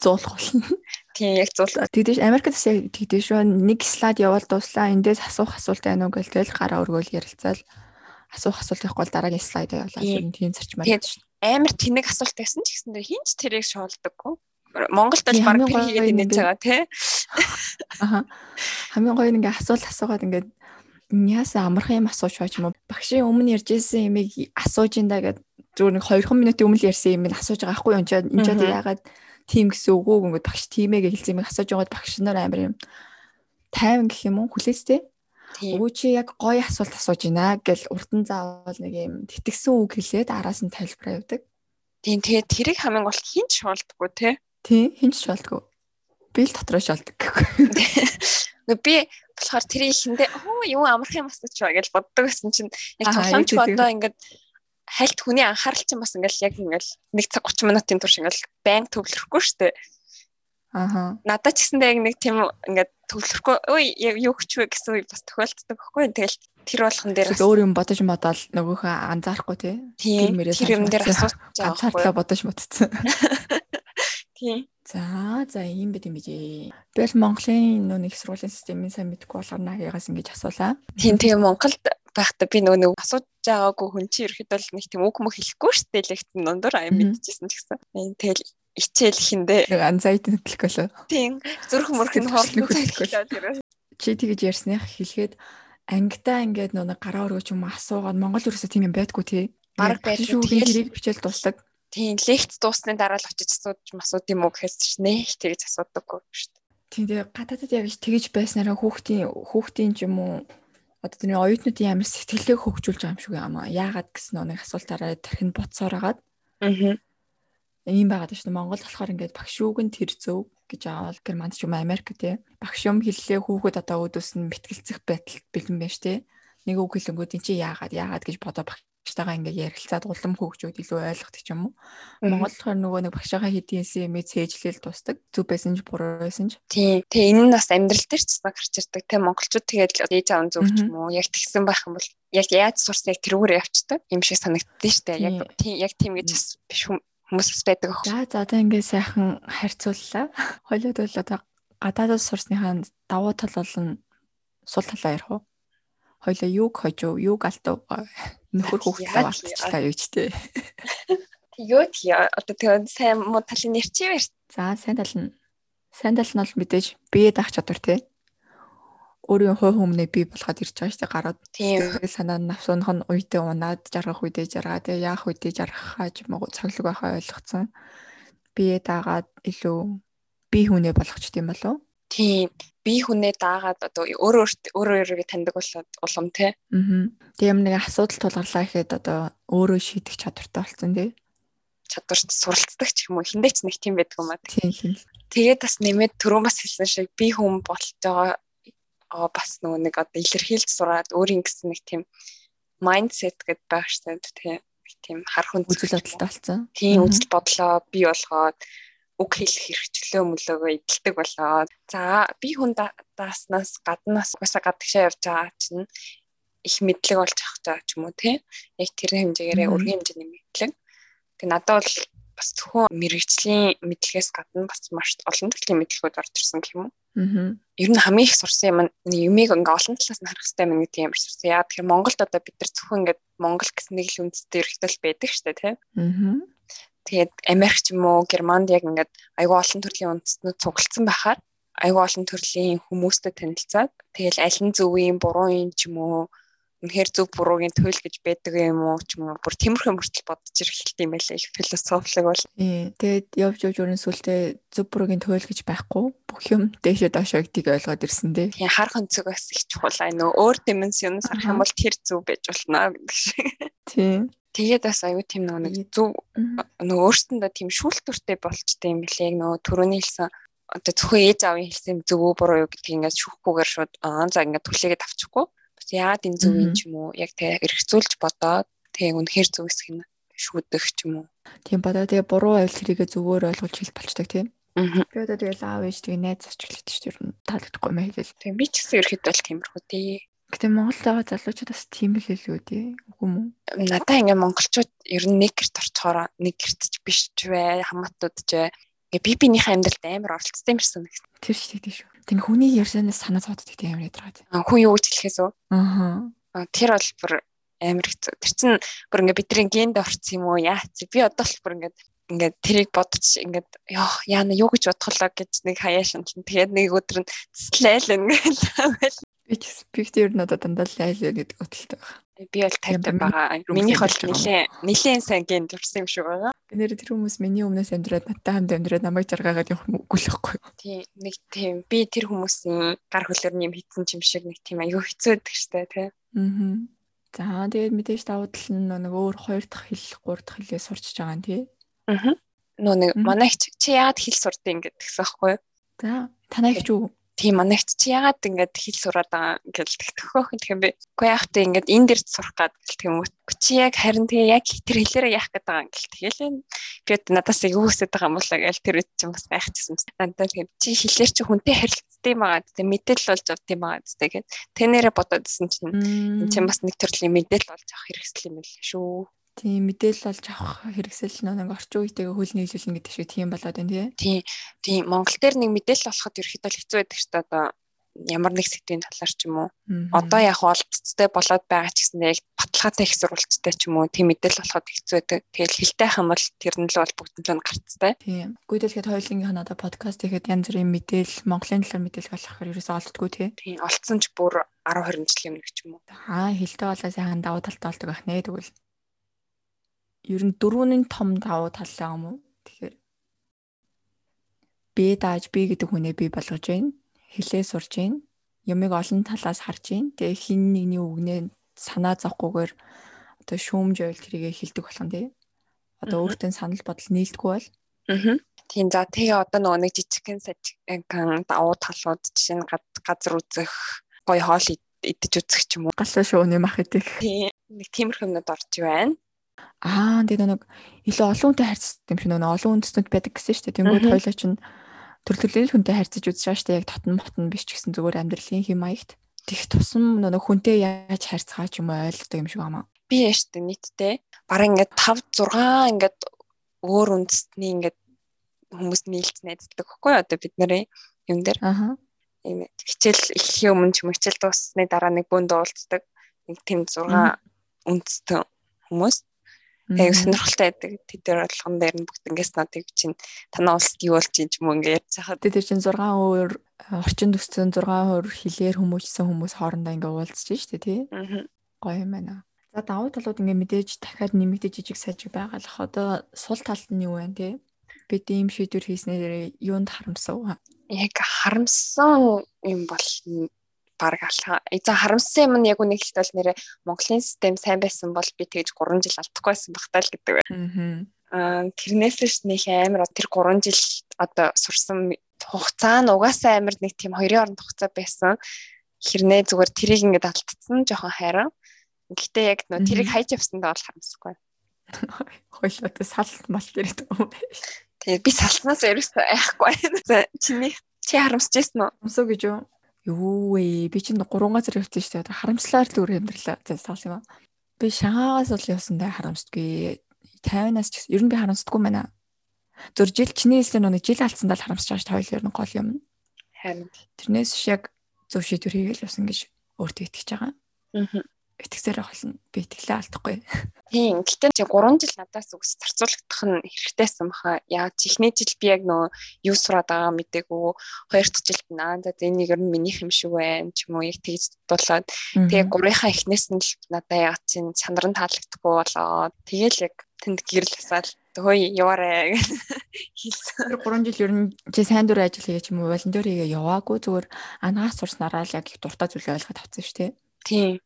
[SPEAKER 2] зуулах болно.
[SPEAKER 1] Тийм яг зуул.
[SPEAKER 2] Тэгдэж Америкт бас яг тэгдэж шүү. Нэг слайд явал дуслаа. Эндээс асуух асуулт байна уу гээл тэгэл гараа өргөөл ярилцаал асуух асуулт байхгүй бол дараагийн слайд явуулаад тийм зарчмаар.
[SPEAKER 1] Тийм амар тэнэг асуулт байсан ч гэсэн хинч тэрийг шоолдоггүй. Монголд бол баг хийгээд инеж байгаа тий.
[SPEAKER 2] Аха. Хамгийн гоё ингээ асуулт асуугаад ингээд яасан амархан юм асууж байгаа юм уу? Багшийн өмнө ярьжсэн юмыг асууж инда гэд зүгээр нэг 2 минутын өмнө ярьсан юм асууж байгаа байхгүй юу? Энд ч яагаад тийм гэсэн үг үү ингээд багш тиймээ хэлсэн юм асууж байгаад багш нар амар юм тайван гэх юм уу хүлээстэй. Өө чи яг гоё асуулт асууж байна гэл урдан заавал нэг юм тэтгсэн үг хэлээд араас нь тайлбар явдаг.
[SPEAKER 1] Тийм тэгээд тэрийг хамгийн гол хинч шуулдаггүй те.
[SPEAKER 2] Тийм хинч шалдгүй. Би л дотроо шалдаг
[SPEAKER 1] гэхгүй. Би болохоор тэр ихэндээ оо юу амарх юм асууч байгаа гэж боддог байсан чинь яг тоглоомч одоо ингээд хальт хүний анхаарал чинь бас ингээл яг ингээл 1 цаг 30 минутын турш ингээл байн төвлөрөхгүй шүү дээ.
[SPEAKER 2] Аха.
[SPEAKER 1] Надад ч гэсэндээ яг нэг тийм ингээд төвлөрөхгүй ой юу гэж вэ гэсэн үе бас тохиолддог байхгүй. Тэгэл тэр болгон дээр
[SPEAKER 2] бас өөр юм бодож модал нөгөөхөө анзаарахгүй тий.
[SPEAKER 1] Тэр юм дээр асууж байгаа.
[SPEAKER 2] Анзаарлаа бодож модцсон.
[SPEAKER 1] Тийм.
[SPEAKER 2] За за ийм байт юм бижээ. Би бол Монголын нөө нэг сургуулийн системийн сайн мэдгүй болохоор наагаас ингэж асуулаа.
[SPEAKER 1] Тийм тийм Монголд байхдаа би нөгөө нэг асууж байгаагүй хүн чинь ерөөд бол нэг тийм үг мөх хэлэхгүй шүү дээ лекцэн дундуур аяа мэдчихсэн ч гэсэн. Тэгэл ичээл ихэндээ
[SPEAKER 2] анзайд хөтлөх болоо.
[SPEAKER 1] Тийм зүрх мөрх нь хоолны хөтлөх.
[SPEAKER 2] Чи тэгэж ярьсных хэлгээд ангидаа ингээд нөгөө гараа өргөж юм асуугаад Монгол ерөөсөө тийм юм байдгүй тий.
[SPEAKER 1] Бараг
[SPEAKER 2] байдгүй. Тэрийг бичээл дуусдаг
[SPEAKER 1] Тийм лекц дуусны дараа л очиж асууж масууд юм уу гэхээс ч нэх тэгж асуудаггүй шүү дээ.
[SPEAKER 2] Тийм тэгээ гадаадд яг тэгж байснараа хүүхдийн хүүхдийн ч юм уу одоо тэрний оюутнуудын амар сэтгэлээ хөгжүүлж байгаа юм шиг юм аа. Яагаад гэсэн нэг асуултаараа тархинд ботсоор агаад.
[SPEAKER 1] Аа.
[SPEAKER 2] Ийм байгаад шүү дээ. Монгол болохоор ингээд багш үг нь тэр зөв гэж аавал германд ч юм Америк тий. Багш юм хэллээ хүүхэд одоо өдөөс нь мэтгэлцэх байдал бэлэн байна шүү дээ. Нэг үг хэлэнгүүд эн чи яагаад яагаад гэж бодоо багш багштайгаа ингээ ярилцаад улам хөгжөөд илүү ойлгохдаг юм уу. Монгол болохоор нөгөө нэг багшаагаа хэдийн юм цээжлэл тусдаг. Зүг байсан ч буруу байсан ч.
[SPEAKER 1] Тийм. Тэгээ энэ нь бас амьдрал дээр ч цаг гарч ирдэг. Тэ монголчууд тэгээд ээж аав зөв ч юм уу яг тэгсэн байх юм бол яг яаж сурсныг тэрүүгээр явцдаг юм шиг санагддээ штэ. Яг тийм яг тийм гэж биш хүмүүс байдаг ах.
[SPEAKER 2] За за одоо ингээ сайхан харьцууллаа. Хойлоод бол одоо гадаадд сурсныхаа давуу тал бол сул талаа ярих уу? Хойлоо юуг хожив, юуг алдав нөхөр хүүхдээ алдчихлаа юу ч тий.
[SPEAKER 1] Юу тий одоо тэгээ сайн муу талын нэр чи баяр.
[SPEAKER 2] За сайн тал нь сайн тал нь бол мэдээж бие даах чадвар тий. Өөрийн хой хүмүүний бий болгоод ирж байгаа шүү дээ гараад.
[SPEAKER 1] Тэгээ
[SPEAKER 2] санаа нь навсунах нь уйдээ унаад жаргах үедээ жаргаа тэгээ яах үедээ жаргахаа ч юм уу цаглаг байхаа ойлгоцсон. Бие даагаад илүү бие хүнээ болгочт юм болов
[SPEAKER 1] Тийм. Би хүнээ даагаад одоо өөр өөрөө өөрийгөө таньдаг болоод улам тий.
[SPEAKER 2] Аа. Тийм нэг асуудал тулгарлаа гэхэд одоо өөрөө шийдэх чадвартай болсон тий.
[SPEAKER 1] Чадварт суралцдаг ч юм уу хиндэ ч нэг тийм байдаг юм аа.
[SPEAKER 2] Тийм хин.
[SPEAKER 1] Тэгээд бас нэмээд түрүүн бас хэлсэн шиг би хүн болж байгаа бас нөгөө нэг одоо илэрхийлж сураад өөрийн гэсэн нэг тийм майндсет гэдээ байх штэ тий. Тийм хар хүн
[SPEAKER 2] үзэл бодолтой болсон.
[SPEAKER 1] Тийм үзэл бодлоо бий болгоод үг хэлэх хэрэгчлөө мөлөөгөө идэлдэг болоод за би хүн дааснаас гаднаас угаасаа гадагшаа явж байгаа чинь их мэдлэг болж авах жаа ч юм уу тий яг тэр хэмжээгээрээ өргөн хэмжээний мэдлэг тэг надад бол бас зөвхөн мэрэгжлийн мэдлэгээс гадна бас маш олон төрлийн мэдлэгүүд орж ирсэн гэх юм уу
[SPEAKER 2] Аа.
[SPEAKER 1] Ер нь хамгийн их сурсан юм юмыг ингээ олон талаас нь харах хэрэгтэй юм гэдэг юм сурсан. Яа тэгэхээр Монголд одоо бид нар зөвхөн ингээ Монгол гэсэн нэг л үндэстэй эрхтэл байдаг шүү дээ, тийм.
[SPEAKER 2] Аа.
[SPEAKER 1] Тэгээд Америк ч юм уу Германд яг ингээд айгүй олон төрлийн үндэстнүүд цуглдсан байхаар айгүй олон төрлийн хүмүүстэй танилцаад тэгэл аль нь зөв юм буруу юм ч юм уу үнэхээр зөв буруугийн төлөв гэж байдаг юм уу ч юм уу бүр тиймэрхүү мөртөл бодож ирэх юм байлаа их философик бол.
[SPEAKER 2] Тэгээд явж явж өрн сүлдээ зөв буруугийн төлөв гэж байхгүй бүх юм дээшээ доошоо гэдгийг ойлгоод ирсэн дээ.
[SPEAKER 1] Тийм харах өнцөг бас их чухал аа нөө өөр дименсионоос харах юм бол тэр зөв байж болно гэдэг шиг.
[SPEAKER 2] Тийм.
[SPEAKER 1] Тэгээд бас аюу тийм нэг зөв нөгөө өөртөндөө тийм шүүлтүртэй болчтой юм билээ. Яг нөгөө түрүүний хэлсэн одоо зөвхөн ээж аавын хэлсэн зөв үү буруу юу гэдгийг ингээд шүүхгүйгээр шууд аа за ингээд түлхээгээд авчихгүй. Бас яагаад энэ зөв юм ч юм уу яг тэгээ эргцүүлж бодоод тэгээ үнэхээр зөв хэсэг нь шүүдэх ч юм уу.
[SPEAKER 2] Тийм бодоо тэгээ буруу авил тэрийгэ зөвөөр ойлгуулж хэл болчдаг тийм. Би одоо тэгэл аав ээж тэгээ найз зочлогдсон шүү дээ. Ер нь таалагдахгүй мэй хэлэл.
[SPEAKER 1] Тийм би ч гэсэн ерөөхдөө л тиймэрхүү тий.
[SPEAKER 2] Гэтэ Монголд байгаа залуучууд бас тийм л хэлээ үү тий. Үгүй мүү?
[SPEAKER 1] Надаа ингээ монголчууд ер нь нэг гэрт орчхороо нэг гэрт ч биш ч вэ, хамаатууд ч вэ. Ингээ би бинийхээ амьдралд амар оролцсон юмсан.
[SPEAKER 2] Тэр шүү дээ шүү. Тэг хүний ярьсанаас санаа зовддаг тийм амар ядраад.
[SPEAKER 1] Аа хүн юу гэж хэлэхээс үү? Аа. Тэр бол бүр амар хэцүү. Тэр чинь бүр ингээ бидний генд орсон юм уу? Яац. Би одоо л бүр ингээ ингээд тэрийг бодож ингээд яа яана юу гэж бодхолоо гэж нэг хаяа шанална. Тэгээд нэг өдөр нь цэслээл ингээд.
[SPEAKER 2] Би ч спектер нь одоо дандаа л айл гэдэг уталтай байна.
[SPEAKER 1] Би бол 50 байгаа. Минийх бол нилээ нилээн сайн гэн дурсан юм шиг байгаа.
[SPEAKER 2] Би нэр тэр хүмүүс миний өмнөөс амьдраад надтай хамт амьдраад намайг жаргаагаад явах үгүй л байхгүй.
[SPEAKER 1] Тийм нэг тийм би тэр хүмүүсийн гар хөлөөр юм хитсэн юм шиг нэг тийм аюу хэцүү байдаг штэ тий.
[SPEAKER 2] Аа. За тэгээд мэдээж давуу тал нь нэг өөр хоёр дахь хэл, гурав дахь хэлээ сурч байгаа юм тий.
[SPEAKER 1] Аа. Нөө нэг манай их чи яагаад хэл сурдیں۔ гэдэг гэсэн байхгүй юу?
[SPEAKER 2] За танай их ч үү?
[SPEAKER 1] Тийм манайч чи ягаад ингэж хэл сураад байгаа гэж тэгтөхөөх юм тэгэхээр би үгүй яах вэ? Ингэж энэ дэр сурах гад гэл тийм үү чи яг харин тэгээ яг тэр хэлээрээ яах гээд байгаа юм гэл тэгэл би одоо надаас юу хүсэж байгаа юм болоо гэл тэр үед чинь бас гайхчихсан чи дандаа тийм чи хэлээр чи хүнтэй харилцдаг байгаа тийм мэдээлэл болж авд юм байгаа тэгээд тэнэрэ бодоодсэн чинь. Энэ чинь бас нэг төрлийн мэдээлэл болж авах хэрэгсэл юм л шүү
[SPEAKER 2] Тийм мэдээлэл олж авах хэрэгсэл нэг орчин үетэйгээ хөл нийлүүлнэ гэдэг шиг тийм болоод байна
[SPEAKER 1] тий. Тийм Монгол дээр нэг мэдээлэл олоход ерөөхдөө хэцүү байдаг ч одоо ямар нэг сэдвийн талаар ч юм уу. Одоо яг олцтой болоод байгаа ч гэсэн яг баталгаатай их сурвалжтай ч юм уу тийм мэдээлэл олоход хэцүү байдаг. Тэгэл хилтэй хам бол тэр нь л бол бүгд нь гарцтай.
[SPEAKER 2] Тийм. Гүйдэлхэд хоёулынх нь одоо подкаст хийхэд янз бүрийн мэдээлэл Монголын талаар мэдээлэл олохоор ерөөсөө олддгүй тий.
[SPEAKER 1] Тийм. Олцсон ч бүр 10 20 жил юм нэг ч юм уу.
[SPEAKER 2] Аа хилтэй болоо сайхан давуу талтай болдог байх нэ тэгвэл ер нь дөрөвний том давуу талаа юм уу? Тэгэхээр би дааж би гэдэг хүнээ би болгож байна. Хэлээ сурж байна. Ямиг олон талаас харж байна. Тэгээ хин нэгний үгнээ санаа зовхгүйгээр одоо шүүмж ойл тэрийгэ хилдэг болох нь тий. Одоо өөртөө санал бодол нийлдэггүй бол.
[SPEAKER 1] Аа. Тийм за тэгээ одоо нөгөө нэг жижигхэн сажигхан давуу талууд жишээ нь газар үзэх, гоё хоол идэж үзэх ч юм уу.
[SPEAKER 2] Галуу шууны мах идэх.
[SPEAKER 1] Тийм. Нэг тиймэрхүү юмнууд орж байна.
[SPEAKER 2] Аа тэгээд нэг илүү олон хүнтэй харьцдаг юм шиг нэг олон үндэстнүүд байдаг гэсэн шүү дээ. Тэнгүүд хоёлоо чинь төрлөлийн хүнтэй харьцаж үзэж штэ яг тотн мотн биш ч гэсэн зүгээр амьдралын хэм маягт тех тусам нэг хүнтэй яаж харьцгаа ч юм уу ойлгодог юм шиг байна.
[SPEAKER 1] Би яаштай нийтдээ бараг ингээд 5 6 ингээд өөр үндэстний ингээд хүмүүс нийлж найздаг байхгүй одоо бид нарын юм дээр. Аа. Ийм хичээл ихэхийн өмнө ч юм хичээл дууссаны дараа нэг бүнд уулздаг. Нэг тийм 6 үндэстэн хүмүүс. Яг сонирхолтой байдаг. Тэд дээр болгон дээр нь бүгд ингээс нотыг чинь танаа улсад юу болж юм ч юм ингээ ярьж хахад.
[SPEAKER 2] Тэд чинь 6 өөр орчин төсцөн 6 өөр хилээр хүмүүжсэн хүмүүс хоорондоо ингээ уулзж штэ тий. Гоё юм байна. За давуу талууд ингээ мэдээж дахиад нэмэгдэж жижиг сажиг байгаа л одоо сул талд нь юу вэ тий? Бид ийм шийдвэр хийснээр юунд харамсав?
[SPEAKER 1] Яг харамсан юм бол баг алхаа. За харамссан юм нь яг үнийг хэлтэл нэрээ Монголын систем сайн байсан бол би тэгж 3 жил алдахгүй байсан багтаа л гэдэг. Аа тэрнээс ш нөх амар тэр 3 жил одоо сурсан хугацаа нь угаасаа амар нэг тийм хоёрын оронд хугацаа байсан. Хэрнээ зүгээр тэрийг ингээд алдчихсан жоохон хайраа. Гэхдээ яг нөө тэрийг хайж явсандаа бол харамсахгүй.
[SPEAKER 2] Хойлоо салт мал байгаа юм байна.
[SPEAKER 1] Тэгээ би салснаас ерөөсөө айхгүй. Чиний чи харамсаж ирсэн үү?
[SPEAKER 2] Өмсөө гэж юу? Юу вэ? Би чинь 3 газар явсан шүү дээ. Харамслаар л өөр амьдралаа. За салс юм аа. Би Шангаагаас бол явсандаа харамсдаггүй. 50-аас ч ер нь би харамсдаггүй байна. Зур жил чиний хэлсэн нэг жил алдсандаа л харамсаж байгаа дээ. Хоёул ер нь гол юм.
[SPEAKER 1] Харин.
[SPEAKER 2] Тэрнээс шиг зөв шийдвэр хийгээл явсан гэж өөртөө итгэж байгаа. Аа итгэсээр болно. Би итгэлээ алдахгүй.
[SPEAKER 1] Тийм. Гэтэ чи 3 жил надаас үгс зарцуулагдах нь хэрэгтэйсэн баха. Яг чихний жил би яг нөө юу сураад байгаа мэдээгүй. Хоёр дахь жилд наа за энийг ер нь минийх юм шиг байна ч юм уу яг тэгж дулаад тэгээ гурийнхаа эхнээс нь л надаа яг чинь чанар нь таалагдахгүй болоо. Тэгээл яг тэнд гэрэл асаал хөөе яваарэ
[SPEAKER 2] хэлсэн. 3 жил ер нь чи сайн дур ажил хийгээ ч юм уу волонтер хийгээ яваагүй зүгээр анаас сурснараа л яг их дуртай зүйлээ ойлгоод авсан шүү дээ.
[SPEAKER 1] Тийм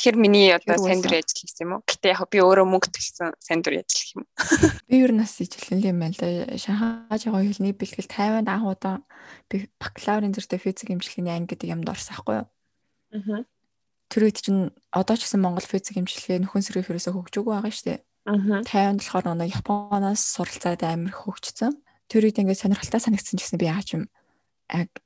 [SPEAKER 1] Тэгэхээр миний одоо сайн дүр ажил хийсэн юм уу? Гэтэ яг би өөрөө мөнгө төлсөн сайн дүр ажил юм.
[SPEAKER 2] Би ер нь бас ижилхэн юм байна л да. Шанхай жоо хэлний бэлтгэл 50-аад анх удаа би бакалаврын зэрэгтэй физик имчилгээний анги гэдэг юмд орсон байхгүй юу? Аа. Тэр үед чинь одоо ч гэсэн Монгол физик имчилгээ нөхөн сэргийн хөрөөсөө хөгжөөгүй байгаа шүү дээ. Аа. 50-нд болохоор нөгөө Японоос суралцаад амар хөгжсөн. Тэр үед ингээд сонирхолтой санагдсан ч гэсэн би яаж юм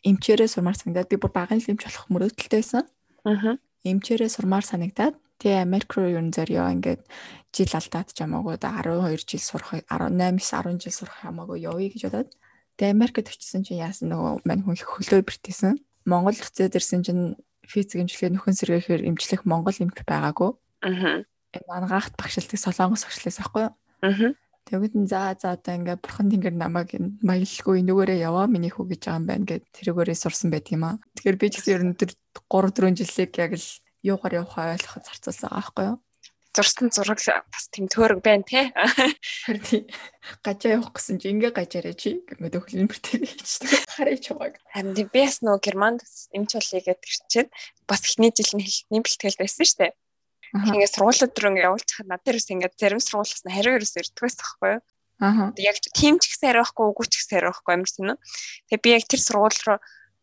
[SPEAKER 2] эмчээрээ сурмаар санагдаад би бүр багын эмч болох мөрөөдөлтэй байсан. Аа эмчээрээ сурмаар санагдаад тэгээ Америк руу ер нь зорио ингээд жил алдаад ч хамаагүй 12 жил сурах 18-10 жил сурах хамаагүй явъя гэж бодоод тэгээ Америкт очисон чинь яасан нөгөө мань хүн хөлөө бэртээсэн. Монгол хэзээ дэрсэн чинь физик имчилгээ нөхөн сэргээхээр имчлэх Монгол эмч байгаагүй. Аа. Энэ ангаахт багшилдаг солонгос багшлаас аахгүй юу? Аа. Тэгвэл за за одоо ингээ бурхан тэнгэр намайг маялгүй нүгээрээ яваа миний хүү гэж байгаа юм байна гэд тэрүүгээрээ сурсан байт юм аа. Тэгэхээр би ч гэсэн ер нь тэр 3 4 жилийг яг л юугаар явахаа ойлгоход зарцуулсан байгаа байхгүй юу?
[SPEAKER 1] Зурсан зураг бас тийм төөрөг байна те.
[SPEAKER 2] Харин тий. Гажаа явах гэсэн чи ингээ гажаарэ чи гэмэд өхлөн бэртэй хийчихдэг. Хараа чамаг.
[SPEAKER 1] Харин би бас нөгөө германд эмч болъё гэдэг чинь бас эхний жил нь хэлний бэлтгэл байсан шүү дээ. Тэгээд сургуулиуд руу ингээд явуулчихад над дээрээс ингээд зарим сургуулиас нь хариу ерөөс ирдгээс тахгүй юу. Аа. Яг тийм ч гэсэн хариухгүй үгүй ч гэсэн хариухгүй амар тийм үү. Тэгээд би яг тэр сургууль руу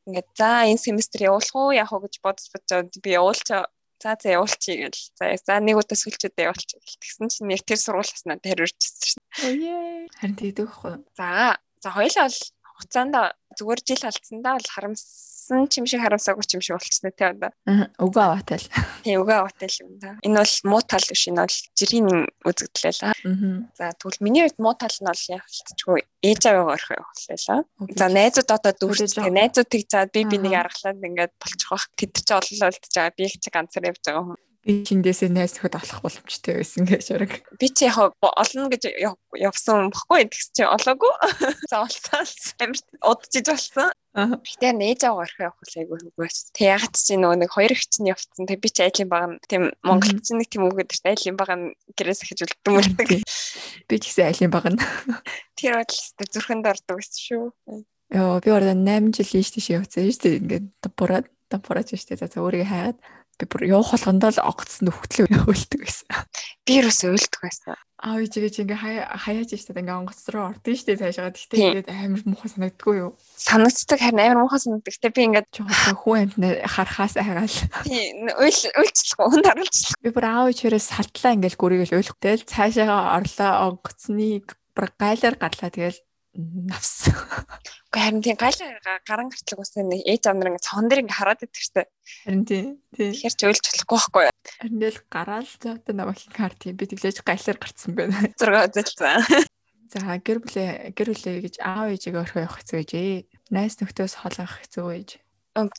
[SPEAKER 1] ингээд за энэ семестр явуулах уу яах уу гэж бодож бодож би явуулчаа за за явуулчих гэл. За за нэг удаа сүлчүүдээ явуулчих гэл. Тэгсэн чинь яг тэр сургуулиас надад хариу ирчихсэн шин.
[SPEAKER 2] Өөе. Харин тэгдэг байхгүй.
[SPEAKER 1] За за хоёлаа бол хугацаанд зүгээр жил алдсандаа бол харамссан ч юм шиг харамсаагүй ч юм шиг болчихсон тий одоо.
[SPEAKER 2] Өгөө аваатай л.
[SPEAKER 1] Тий өгөө аваатай л юм да. Энэ бол муу тал биш энэ бол жирийн үзэгдэл л. За тэгвэл миний хувьд муу тал нь бол яг хэлчихгүй ээж аваагаа орхих явууллаа. За найзууд одоо дүүрч тэгээ найзууд тэг заад би би нэг аргалаад ингээд болчих واخ. Тэд чи ололоо үлдэж байгаа. Би их чи ганцаар явж байгаа хүн
[SPEAKER 2] би чиндээсээ найз нөхөд олох боломжтой байсан гэж шараг.
[SPEAKER 1] Би чи яг олно гэж явсан бохгүй тэгс чи олоогүй. За олцоо амар удаж болсон. Гэтэ нээж аваа орхих явах айгүй хөгөөс. Тэг ягаад чи нөгөө нэг хоёр их чинь явцсан. Тэг би чи айлын баг тийм Монгол чинь нэг тийм үг гэдэг айлын баг гэрээс ахиж үлддэг мөрдөг.
[SPEAKER 2] Би ч гэсэн айлын баг нь.
[SPEAKER 1] Тэр бодлоо зүрхэнд ордог гэсэн шүү.
[SPEAKER 2] Йоо би ороо 8 жил ийш тийш явцсан шүү дээ. Ингээд бураад бураад шүү дээ. За өөрийгөө хайгаад би бүр явах болгондоо л огцсон нөхтлөө өөлдөг байсан.
[SPEAKER 1] Би юус өөлдөг байсан.
[SPEAKER 2] Аа ич гэж ингээ хаяаж штэ ингээ онгоц руу ордог штэ цаашаа. Гэхдээ ингээд амар муухай санагддаггүй юу?
[SPEAKER 1] Санагддаг харин амар муухай санагддаг. Гэтэ би ингээд
[SPEAKER 2] хүн амтны харахаас айгаал.
[SPEAKER 1] Тийм уйл уйлчлах хүн харуулчлах.
[SPEAKER 2] Би бүр аав ичээрээс салтлаа ингээл гүрийгэл уйлах. Тэгэл цаашаа орлоо онгоцны бүр гайлаар гадлаа тэгэл навс.
[SPEAKER 1] Уу харин тийм гал гаран гартлаг усан нэг ээж амнар ингээ цохон дээр ингээ хараад идэх штэ.
[SPEAKER 2] Харин тийм.
[SPEAKER 1] Тэгэхээр ч уйлж болохгүй байхгүй?
[SPEAKER 2] Харин л гараал зөөтэй намайг карт юм би тэглэж галаар гарцсан байна.
[SPEAKER 1] Зураг үзэлцэн.
[SPEAKER 2] За гэр бүлээ гэр бүлээ гэж аав ээжигээ орхио явах хэцүү гэж найс нөхдөс холоох хэцүү гэж.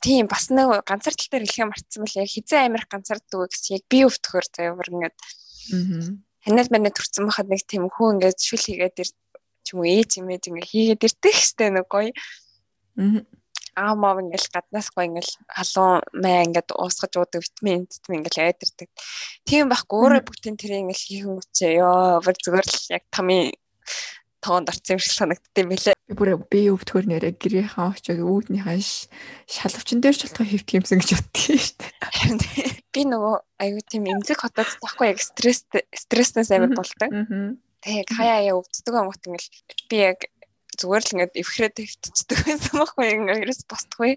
[SPEAKER 1] Тийм бас нэг ганцаар тал дээр хэлхээ мартсан мэл яг хизээ амирх ганцаарддаг гэсэн яг би өвтөхөр заяа бүр ингээд. Аа. Ханаад манай төрцөн бахад нэг тийм хүн ингээд шүл хийгээд ч юм уу ээж имэж ингээ хийгээд ирдэг штэ нэг гоё. Аа маа ингээл гаднаас гоё ингээл халуун маа ингээд уусгаж уудаг витамин витамин ингээл яад ирдэг. Тийм байхгүй өөрөө бүгдийн тэр ингээл хийхэн үчээ ёо бүр зүгээр л яг тамийн тоонд орсон юм шиг санагддсан мэлээ.
[SPEAKER 2] Би бүр би өвдгөр нэрээ гэрийнхаа очоод үүднийхээ шалвчин дээр ч болтоо хөвтг юмсан гэж боддгийн шүү дээ.
[SPEAKER 1] Би нөгөө аюу тийм эмзэг хотод тахгүй яг стресс стресснээс амар болдог. Тэг хаяа яа өвддөг юм гот ингээл би яг зүгээр л ингээд эвхрээд хөвтцдөг байсан байхгүй ингээд ерөөс босдохгүй.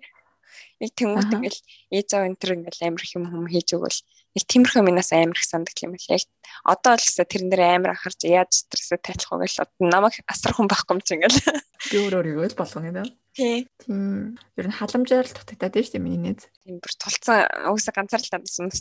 [SPEAKER 1] Яг тэмүүт ингээл ээж аав энэ төр ингээл амар их юм хүм хийж өгвөл яг тиймэрхүү минаас амар их сандаг юм л. Яг одоо л гэсэн тэрэн дээр амар анхаарч яаж стрессээ тайлах вэ гэл одоо намайг асрах хүн байхгүй юм чи ингээл.
[SPEAKER 2] Би өөрөө өөрийгөө л болгоно
[SPEAKER 1] тий.
[SPEAKER 2] Тийм ер нь халамжаар л дутагдаад байна шүү дээ миний нээз
[SPEAKER 1] тийм бүр тулцсан угсаа ганцаарлаа гэсэн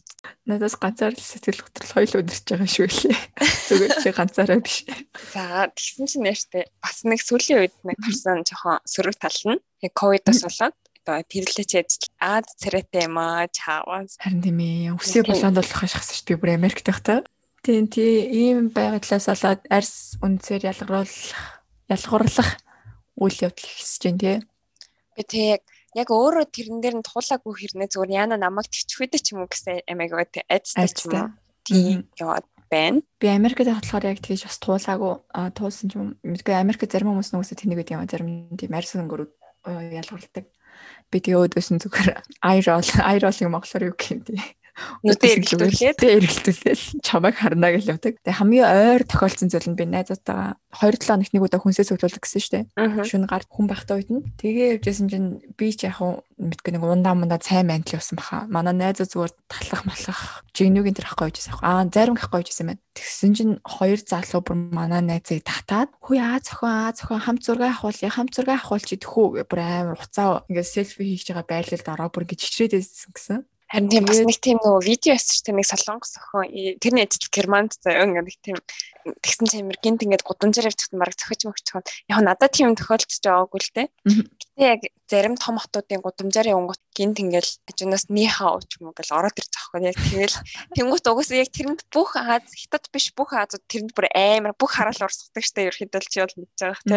[SPEAKER 2] надаас ганцаар л сэтгэл хөдлөл хоёул өдөрч байгаа шүү лээ зүгээр чи ганцаараа биш.
[SPEAKER 1] За тэгсэн чинь яаштай бас нэг сүүлийн үед нэг гарсан жоохон сөрөг тал нь яг ковидос болоод одоо тэрлэж ажил Аз царайтай юм аа чаавас.
[SPEAKER 2] Харин тийм ээ. Өсөө болоонд болох хашгсан шүү дээ. бүр Америкт байхдаа. Тийм тий ийм байгадлаас болоод арьс үнцээр ялгаруулах ялгуурлах үйл явдал ихсэж байна тий.
[SPEAKER 1] Би тий яг яг өөрөө тэрэн дээр нь туулаагүй хэрнээ зүгээр яна намайг тэгчихвэдэ ч юм уу гэсэн амиг айцтай ч юм уу. Тийм яваад байна.
[SPEAKER 2] Би Америкт хатлахаар яг тэгж бас туулаагүй туулсан ч юм. Мэдгүй Америкт зарим хүмүүс нөгөөсөө тэнэг гэдэг юм зарим тийм арьс өнгөрүүд ялгуулдаг би тэгээ өөдөөс нь зүгээр айрол айрол юм монголоор юу гэх юм тий.
[SPEAKER 1] Нүдээ эргэлдүүлээд
[SPEAKER 2] эргэлдүүлээд чамайг харна гэж явдаг. Тэгээ хамгийн ойр тохиолдсон зүйл нь би найзаатайгаа 2-7 хоногт нэг удаа хүнсээ цуглуулдаг гэсэн дээ. Шүн гар хүн байхдаа үед нь тэгээ явжсэн чинь би ч яг мэдгүй нэг ундаа мундаа цай мантл явсан баха. Манай найзаа зүгээр талах малах жигнүүгийн тэр ахгүй явжсэн. Аа зарим ахгүй явжсэн байна. Тэгсэн чинь хоёр залуу бүр манай найзыг татаад хөө аа зохион аа зохион хам зураг авахуулъя хам зураг авахуулчих төхөө бүр амар уцаа ингээд селфи хийж байгаа байрлалд ороо бүр ингээд чичрээд байсан гэсэн.
[SPEAKER 1] Харин тийм бас нэг тийм нөгөө видео эсэж тийм нэг солонгос охин тэрний ажил германд заяа ингээ нэг тийм тэгсэн чинь амир гинт ингээд гудамжаар явчихсан баг зохиж мөгчхон яг надад тийм тохиолдож байгаагүй л те. Гэтэ яг зарим том хотуудын гудамжаар явгот гинт ингээл хажуунаас нихаа ч юм уу гэл ороод ирж байгаа хгүй яг тэгэл тэнгуут угсаа яг тэрэнд бүх Аз хятад биш бүх Азууд тэрэнд бүр амар бүх хараал урсгадаг штэ ерөөхдөө чи бол мэдж байгаа те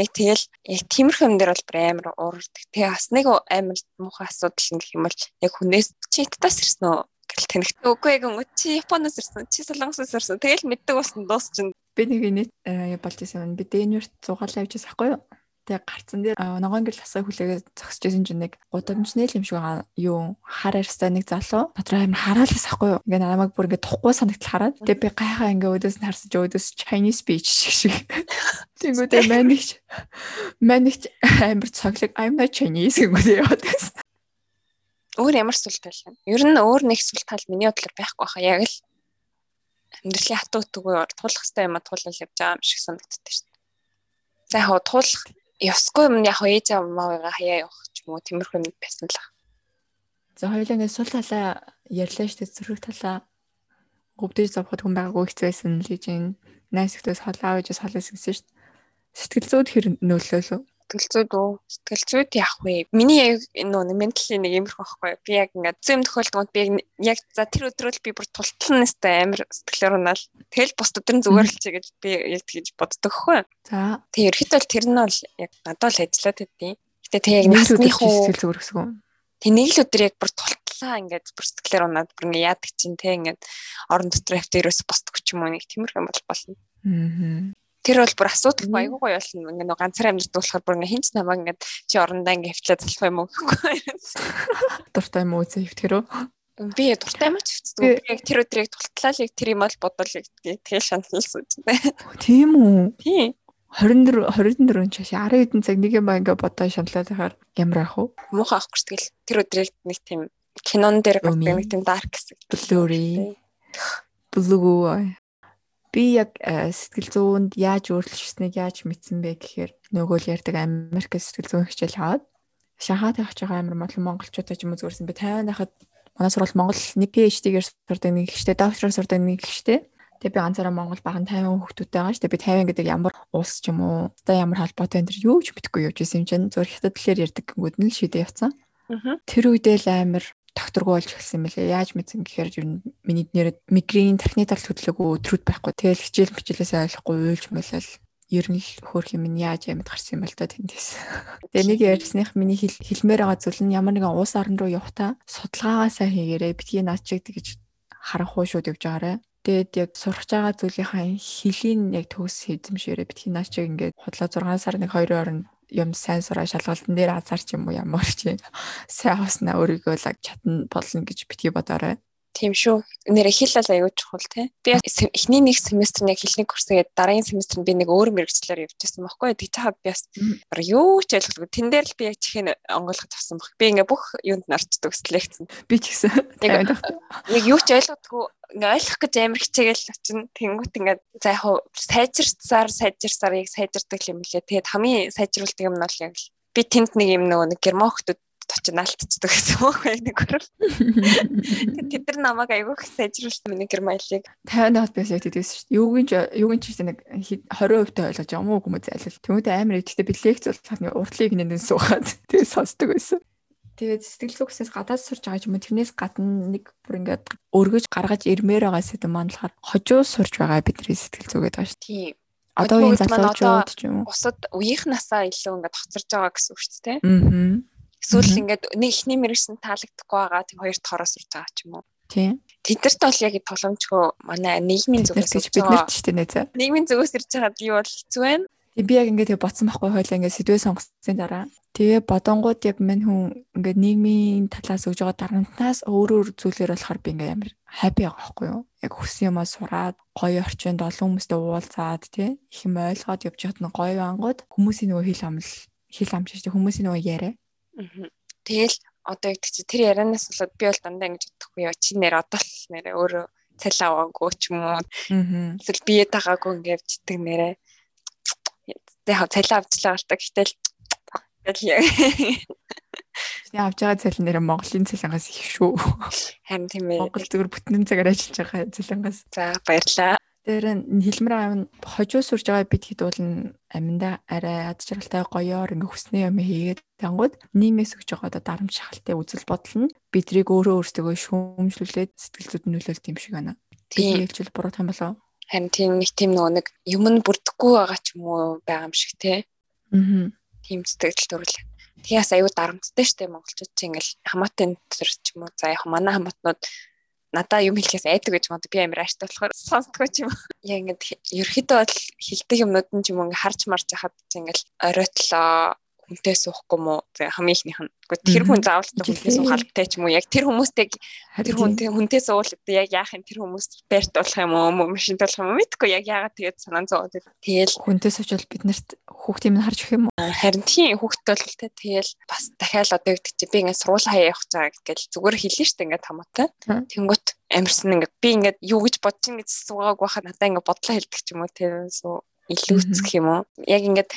[SPEAKER 1] яг тэгэл яг тиймэрхүү юм дээр бол бүр амар уурдаг. Тэгээ бас нэг амар муухай асуудал гэх юм бол яг хүнээс чи хятадаас ирсэн үү гэл танихт үгүй яг өнгө чи Японоос ирсэн чи Солонгосоос ирсэн. Тэгэл мэддэг болсон дуусчин
[SPEAKER 2] би нэг э, болж байсан би Дэнверт зугаалаа явж байсан хгүй юу? Тэг гарцсан. Дээр ногоон гэрэл асаа хүлээгээ зогсож байсан чинь нэг гудамжны л юм шиг байгаа юу? Хар арьстай нэг залуу. Дотроо амар хараалаас ахгүй юу? Ингээ намайг бүр ингээ тухгүй санагдал хараад. Тэг би гайхаа ингээ өдөөс нь харсаж өдөөс Chinese speech шиг шиг. Тэнгүүдээ манийч манийч амар цоглог. I'm not Chinese гэнгүүт яваад байсан
[SPEAKER 1] өөр ямар сул тал юм ер нь өөр нэг сул тал миний бодлоор байхгүй хаа яг л амьдралын хатуу төгөө туулах хэвээр юм туулал явж байгаа юм шиг санагддаг шүү дээ За яг туулах ёсгүй юм яг ээж аав маагаа хаяа явах ч юм уу тиймэрхүү юм байсан л.
[SPEAKER 2] За хоёулаа ингээд сул талаа ярьлаа шүү дээ зүрх талаа өвдөж завхад хүн байгаагүй байсан л гэж энэ найс ихтэйс холаа авэж холоос гэсэн шүү дээ. Сэтгэл зүйд хэр нөлөөлөө?
[SPEAKER 1] Сэтгэл зүйд үү? Сэтгэл зүйд яах вэ? Миний яг нөө менталийн нэг юмрх байхгүй. Би яг ингээд зэм тохиолдолд би яг за тэр өдрөө би бүр тултлан нэстэй амар сэтгэлээр унаал. Тэгэл бус өдөр нь зүгээр л чи гэж би яг тэгж боддог хгүй. За. Тэг ерөөхдөө тэр нь бол яг надад л ажиллаад байдیں۔ Гэтэ тэг яг
[SPEAKER 2] насных сэтгэл зүгээр гэсэн үү?
[SPEAKER 1] Тэг нэг л өдөр яг бүр тултлаа ингээд бүр сэтгэлээр унаад бүр ингээд яадаг чинь тэг ингээд орон дотор хавтаа ерөөс босдох ч юм уу нэг тиймэрхүү юм бол болно. Аа. Тэр бол бүр асуудал айгүй гоё болно. Ингээ нэг ганцаар амьд болохоор бүр ингээ хинч намайг ингээ чи орондоо ингээ хвчлээ залах юм уу гэхгүй.
[SPEAKER 2] Дуртай юм уу зэв тэр үү?
[SPEAKER 1] Би дуртай юм ч хэвчээ. Би яг тэр өдрийг тултлаа л тэр юм бол бодвол тэгэл шаналсан ч тийм.
[SPEAKER 2] Тийм үү?
[SPEAKER 1] Тийм.
[SPEAKER 2] 24 24 чаш 10 хэдэн цаг нэг юм ингээ бодоо шаналаад байхаар ямар ах вэ?
[SPEAKER 1] Муухай авахгүй тэгэл тэр өдрийг нэг тийм кинон дээр нэг тийм дарк хэсэг.
[SPEAKER 2] Blurry. Blue би яг э, сэтгэл зүйнд яаж өөрчлөснгийг яаж мэдсэн бэ гэхээр нөгөө л ярьдаг Америк сэтгэл зүйн хичээл аваад Шанхайд явж байгаа амар олон монголчуудаа ч юм уу зүгээрсэн би 50 дахад манай сургууль Монгол нэг PhD-гээр сурдаг нэг ихтэй доктороор сурдаг нэг ихтэй Тэгээ би ганцаараа Монгол баган 50 хүүхдүүдтэй байгаа шүү дээ. Би 50 гэдэг ямар улс ч юм уу, одоо ямар холбоотой энэ юу ч мэдэхгүй явж исэн юм чинь хятад талаар ярьдаг гингүүд нь л шийдээ явцсан. Тэр үедээ л амар докторгүй болж эхэлсэн лээ. Яаж мэдсэн гэхээр ер нь миний нэр мигрийн тархины талт хөдөлгөөгүй өдрүүд байхгүй. Тэгэл хичээл хичээлээс ойлгохгүй уйлж мөлөл ер нь хөөх юм нь яаж амьд гарсан юм бол та тэндээс. Тэгээ нэг ярьсных миний хэлмээр байгаа зүйл нь ямар нэгэн уус орн руу явахта судалгаагаа сайн хийгээрэй. Битгий наад чиг тэгж харах уу шүүд явж байгаарэ. Тэгээд яг сурах байгаа зүйлийнхаа хэлийн яг төгс хэзэмшээрээ битгий наад чиг ингээд худлаа 6 сар нэг 2 орн юм сайн сураа шалгалтын дээр азар ч юм уу ямар ч сайн авснаа өөрийгөө л чадна болно гэж битгий бодоорой.
[SPEAKER 1] Тийм шүү. Нэр хэл бол аягүй чухал тий. Би эхний нэг семестр яг хэлний курсгээд дараагийн семестр би нэг өөр мэрэгчлэр явчихсан байхгүй. Тэг цаад би бас юу ч ойлгохгүй. Тэн дээр л би яг чихэн онгойлгож авсан баг. Би ингээ бүх юунд нарчдаг лекцэн.
[SPEAKER 2] Би ч гэсэн.
[SPEAKER 1] Нэг юу ч ойлгодгүй ингээ ойлгох гэж амар хичээгээл очино. Тэнгүүт ингээ за яг сайжирсаар сайжирсаар яг сайжирдаг юм лээ. Тэгээд хамгийн сайжруулдаг юм нь бол яг би тэнд нэг юм нөгөө нэг герман хүмүүс очиж наалтцдаг гэсэн үг яг нэг хөрөл. Тэд нар намайг айгүй их сайжруулсан миний гермайлыг
[SPEAKER 2] 50 давт байсан яг тэгсэн шүү дээ. Юугийн юугийн ч гэсэн нэг 20% та ойлгож байгаа мó хүмүүс зайлал. Тэмүүтэ амар ихтэй би лекц болоход уртлыг нэнэн суухад тэгээ сонсдог байсан. Тэгээд сэтгэл зүгсээс гадаад сурж байгаа юм. Тэрнээс гадна нэг бүр ингээд өргөж гаргаж ирмээр байгаа сэдв маань болохоор хожуу сурж байгаа бидний сэтгэл зүгээд байгаа шүү.
[SPEAKER 1] Тийм.
[SPEAKER 2] Одоогийн залуучууд ч юм уу.
[SPEAKER 1] Бусад үеийнхнасаа илүү ингээд тоцорж байгаа гэсэн үг шүү дээ. Аа Эсвэл ингээд нэг ихний мэрэгсэн таалагдахгүй байгаа тийм хоёр дахь ороо сурж байгаа ч юм уу.
[SPEAKER 2] Тийм.
[SPEAKER 1] Тэдэрт бол яг тоглоомчгүй манай нийгмийн зүгээс
[SPEAKER 2] гэж бид нарт ч тийм нэ.
[SPEAKER 1] Нийгмийн зүгээс ирж байгаа би бол хэцүү байна.
[SPEAKER 2] Тийм би яг ингээд бодсон байхгүй хойлоо ингээд сэдвээ сонгоцсон дараа Тэгээ бодонгууд яг мань хүн ингээд нийгмийн талаас өгж байгаа дарамтнаас өөр өөр зүйлээр болохоор би ингээд амар хаппи байгаа байхгүй юу? Яг хүссэн юмаа сураад, гоё орчинд олон хүмүүстэй уулзаад тий их юм ойлгоод явж нь гоё ангууд хүмүүсийн нөгөө хэл амл хэл амжиж хүмүүсийн нөгөө яриа.
[SPEAKER 1] Тэгэл одоо яг чи тэр ярианаас болоод би бол дандаа ингэж бодохгүй яа чи нэр одоо л нэрээ өөрөө цалин аваагүй ч юм уу. Эсвэл бие тагаагүй ингээд читэг нэрээ. Тэгээ цалин авчлаа галтаа гэтэл Тэгэл яг.
[SPEAKER 2] Чиний авч байгаа цалин нэр Монголын цалингаас их шүү.
[SPEAKER 1] Харин тийм ээ.
[SPEAKER 2] Монгол зөвхөн бүтнэн цагаар ажиллаж байгаа цалингаас.
[SPEAKER 1] За баярлаа.
[SPEAKER 2] Тэр хэлмэр амин хожуу сурж байгаа бид хэд бол аминда арай ад жаргалтай гоёор ингээ хүснээ юм хийгээд тангууд нийгмээс өгж байгаа одоо дарамт шахалтай үзэл бодол нь бидрийг өөрөө өөрсдөө шүүмжлүүлээд сэтгэл зүйд нөлөөлт юм шиг байна. Тийм хэлжүүл буруу юм болоо.
[SPEAKER 1] Харин тийм нэг тийм нөгөө нэг юм нь бүрдэхгүй байгаа ч юм уу байгаа юм шиг те. Аа тийм сэтгэл төрөл. Тэгээс аюу дарамттай штэ монголчууд чинь ингээл хамаатан төр ч юм уу за яг манай хамаатнууд надаа юм хэлэхээс айдаг гэж боддог би амар ааштай болохоор сонсдгоо ч юм. Яг ингээд ерөөхдөө бол хилдэг юмнууд нь ч юм ингээд харж марж хахад ингээл оройтлоо хүнтэй суухгүй мó. Хамгийн ихнийх нь. Тэр хүн заавал хүнтэй суухалтай ч юм уу? Яг тэр хүмүүстэй тэр хүнтэй хүнтэй суул яг яах юм? Тэр хүмүүс байрт болох юм уу? Машин болох юм уу? Мэдгүй яг яагаад тэгээд санаа зовоод тэгэл
[SPEAKER 2] хүнтэй суучвал бид нарт хүүхдийн минь харж өгөх юм уу?
[SPEAKER 1] Харин тийм хүүхдтэй бол тэ тэгэл бас дахиад одоо гэдэг чи би ингээд сургууль хаяа явах цаг гэж зүгээр хэлнэ штэ ингээд хамаатай. Тэнгүүт амарсан ингээд би ингээд юу гэж бодож ин гэж суугааг байхад надаа ингээд бодлоо хэлдэг ч юм уу. Тэр илүүцэх юм уу? Яг ингээд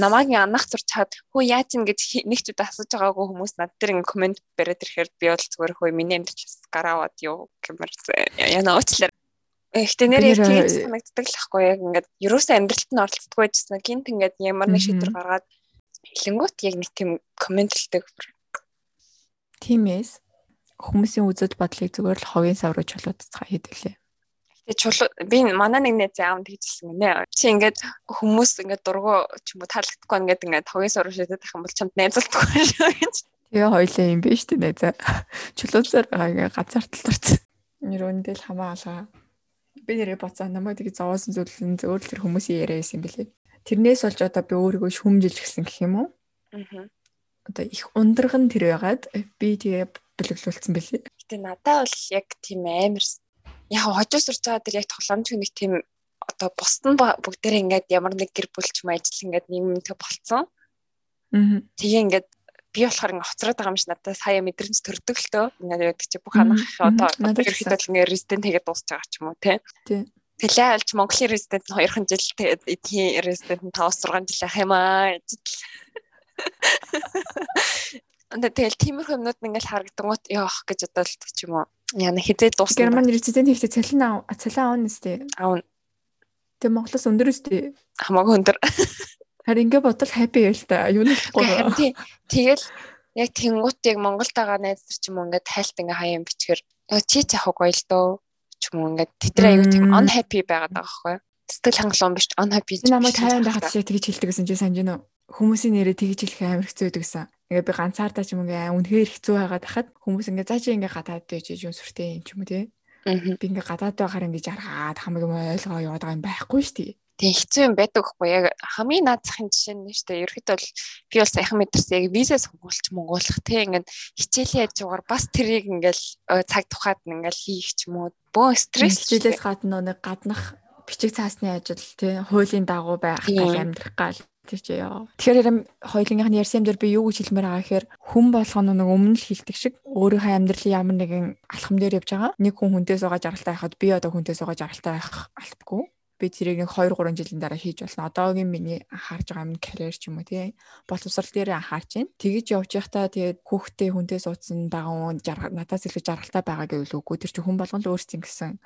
[SPEAKER 1] намаагийн анх зурч чад хөө яаж ингэж нэг ч удаа асууж байгаагүй хүмүүс над дээр ингээд комент бариад ирэхээр би бол зүгээр хөө миний амьдралаас гараад юу гэмээр яна уучлаар Эхтээ нэр яг тийм санагддаг л хгүй яг ингээд ерөөсөө амьдралд нь оролцдоггүй байжсан. Гинт ингээд ямар нэг шийдвэр гаргаад хэлэнгүүт яг нэг тийм комментлдэг.
[SPEAKER 2] Тимээс хүмүүсийн үзэл бодлыг зүгээр л ховын сав руу чулуудцгаа хийдэлээ.
[SPEAKER 1] Тэгээ чулуу би манай нэг найз аав тэгжсэн гинэ. Чи ингээд хүмүүс ингээд дургу ч юм уу таалагдахгүй ингээд ингээд тогийн сурах шидэт байх юм бол чамд найзалдахгүй шүү гэж.
[SPEAKER 2] Тэгээ хоёлаа юм биш үү найзаа. Чулуусаар байгаа ингээд газар талдарч. Нэрөндөл хамаалаа. Би нэрээ боцоо намайг тийг зовоосон зүйл нь зөвөр л тэр хүмүүсийн яриа байсан юм билээ. Тэрнээс болж одоо би өөрийгөө шүмжилж гисэн гэх юм уу? Аа. Одоо их ундраган тэр байгаад би тэгээ бүлэглүүлсэн билээ.
[SPEAKER 1] Гэтэ надаа бол яг тийм амар яг хожуу сурч байгаа тэр яг тоглоомч нэг тийм одоо бусд нь бүгдээрээ ингээд ямар нэг гэр бүл ч юм ажил ингээд нийгэмтэй болцсон. Аа. Тэгээ ингээд би болохоор ингээд хоцроод байгаа юм шиг надад сая мэдрэмж төрдөг л төө. Ингээд яг чи бүх анх одоо ерөөхдөө ингээд резидент хийгээд дуусч байгаа ч юм уу тий. Тий. Тэлээ альч Монголын резидент нь 2хан жил тэгээд эдгийн резидент нь 5 6 жил ах юм аа. Анда тэгэл тиймэрхүү юмнууд ингээл харагдангууд яах гэж бодолт ч юм уу. Яна хизээ дуусна.
[SPEAKER 2] Герман резидент хийхдээ цалин аа цалин аавна сте.
[SPEAKER 1] Аавна.
[SPEAKER 2] Тэг Монголоос өндөр өстэй.
[SPEAKER 1] Хамаагүй өндөр.
[SPEAKER 2] Харин ингээ бодол хаппи ял та. Юу
[SPEAKER 1] нэхгүй. Тэгэл яг тэнгуут яг Монголд байгаа найз нар ч юм уу ингээ тайлт ингээ хаяан бичгээр чи ч яах вэ л дөө ч юм уу ингээ тэдрээ аюу тийм unhappy байгаад байгаа байхгүй. Сэтгэл хангалуун биш unhappy.
[SPEAKER 2] Намайг тайван байхад шиг тэгж хэлдэг гэсэн чи санаж нөө хүмүүсийн нэрээ тэгж хэлэх амар хэцүү байдаг гэсэн. Ингээ би ганцаардаа ч юм ингээ үнэхээр хэцүү байгаад хахад хүмүүс ингээ заа чи ингээ гадаад байж юм сүртэй юм ч юм уу тий. Би ингээ гадаад байхаар ингээ жаргаад хамаг юм ойлгоо яваад байгаа юм байхгүй шүү дээ.
[SPEAKER 1] Тэг хэцүү юм байдаг хгүй яг хамгийн наадзахын жишээ нь шүү дээ. Ерхэд бол би бол саяхан мэдэрсэн яг виза сургуульч монгуулах тий ингээд хичээлийн хажуугаар бас тэрийг ингээл цаг тухайд ингээл хийх ч юм уу. Бөө стресс
[SPEAKER 2] хичээлээс гадна нэг гаднах бичиг цаасны ажил тий хуулийн дагуу байх гал амьдрах гал Тэр чи яа. Тэгэхээр хоёулынх нь ярьсан юм дээр би юу гэж хэлмээр байгаа гэхээр хүн болгоно нэг өмнө л хилдэг шиг өөрийнхөө амьдралын ямар нэгэн алхам дээр явж байгаа. Нэг хүн хүнтэй суугаад жаргалтай байхад би одоо хүнтэй суугаад жаргалтай байх албагүй. Би тэрийг нэг 2 3 жилийн дараа хийж болно. Одоогийн миний анхаарж байгаа юм карьер ч юм уу тий. Боловсрал дээр анхаарч байна. Тэгэж явж байхдаа тэгээд хүүхдээ хүнтэй суудсан дагуу жаргал надаас илүү жаргалтай байгаа гэвэл үгүй. Тэр чинь хүн болгон л өөрсдийн гэсэн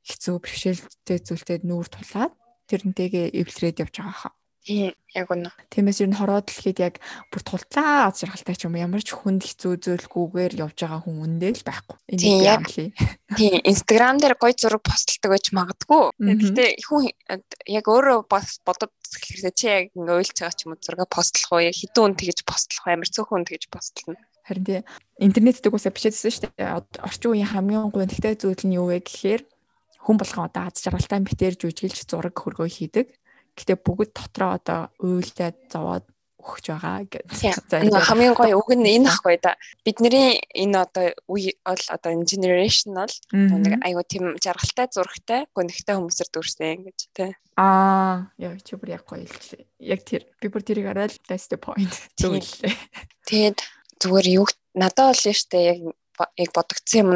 [SPEAKER 2] хэцүү бэрхшээлтэй зүйлтэй нүүр тулаад тэрнтэйгээ эвлэрээд явж байгаа хаа.
[SPEAKER 1] Тийм яг үнэ.
[SPEAKER 2] Тиймээс ер нь хороод дэлхийд яг бүр тултаа аз жаргалтай ч юм ямар ч хүнд хэцүү зөөлгүүгээр явж байгаа хүн үндэ л байхгүй.
[SPEAKER 1] Энийг би амлая. Тийм Instagram дээр гоё зураг постлдог байж магадгүй. Гэхдээ хүн яг өөрөө бас бодод хэлэхдээ чи яг ингээ ойлж байгаа ч юм уу зураг постлох уу яг хэдэн хүн тэгэж постлох амар цөөхөн хүн тэгэж постлно.
[SPEAKER 2] Харин тий интернет дээр үсээ бичээдсэн шүү дээ. Орчин үеийн хамгийн гонхтой зүйл нь юу вэ гэхээр хүн болгон одоо аз жаргалтай битээр жүжиглж зураг хөргөө хийдэг Гэтэ бүгд дотроо одоо уйлдаад зовоод өгч байгаа гэж.
[SPEAKER 1] Хамгийн гоё үг нь энэ ахгүй да. Бидний энэ одоо үе бол одоо энэ generation бол нэг айгуу тийм жаргалтай зурагтай гонхтой хүмүүсээр дүрсэн гэж тий.
[SPEAKER 2] Аа яа чи бүр яг гоё хэллээ. Яг тэр би бүр тэрийг арай л that's the point зөвлөлээ.
[SPEAKER 1] Тэгээд зүгээр юу надад бол штэ яг яг бодогдсон юм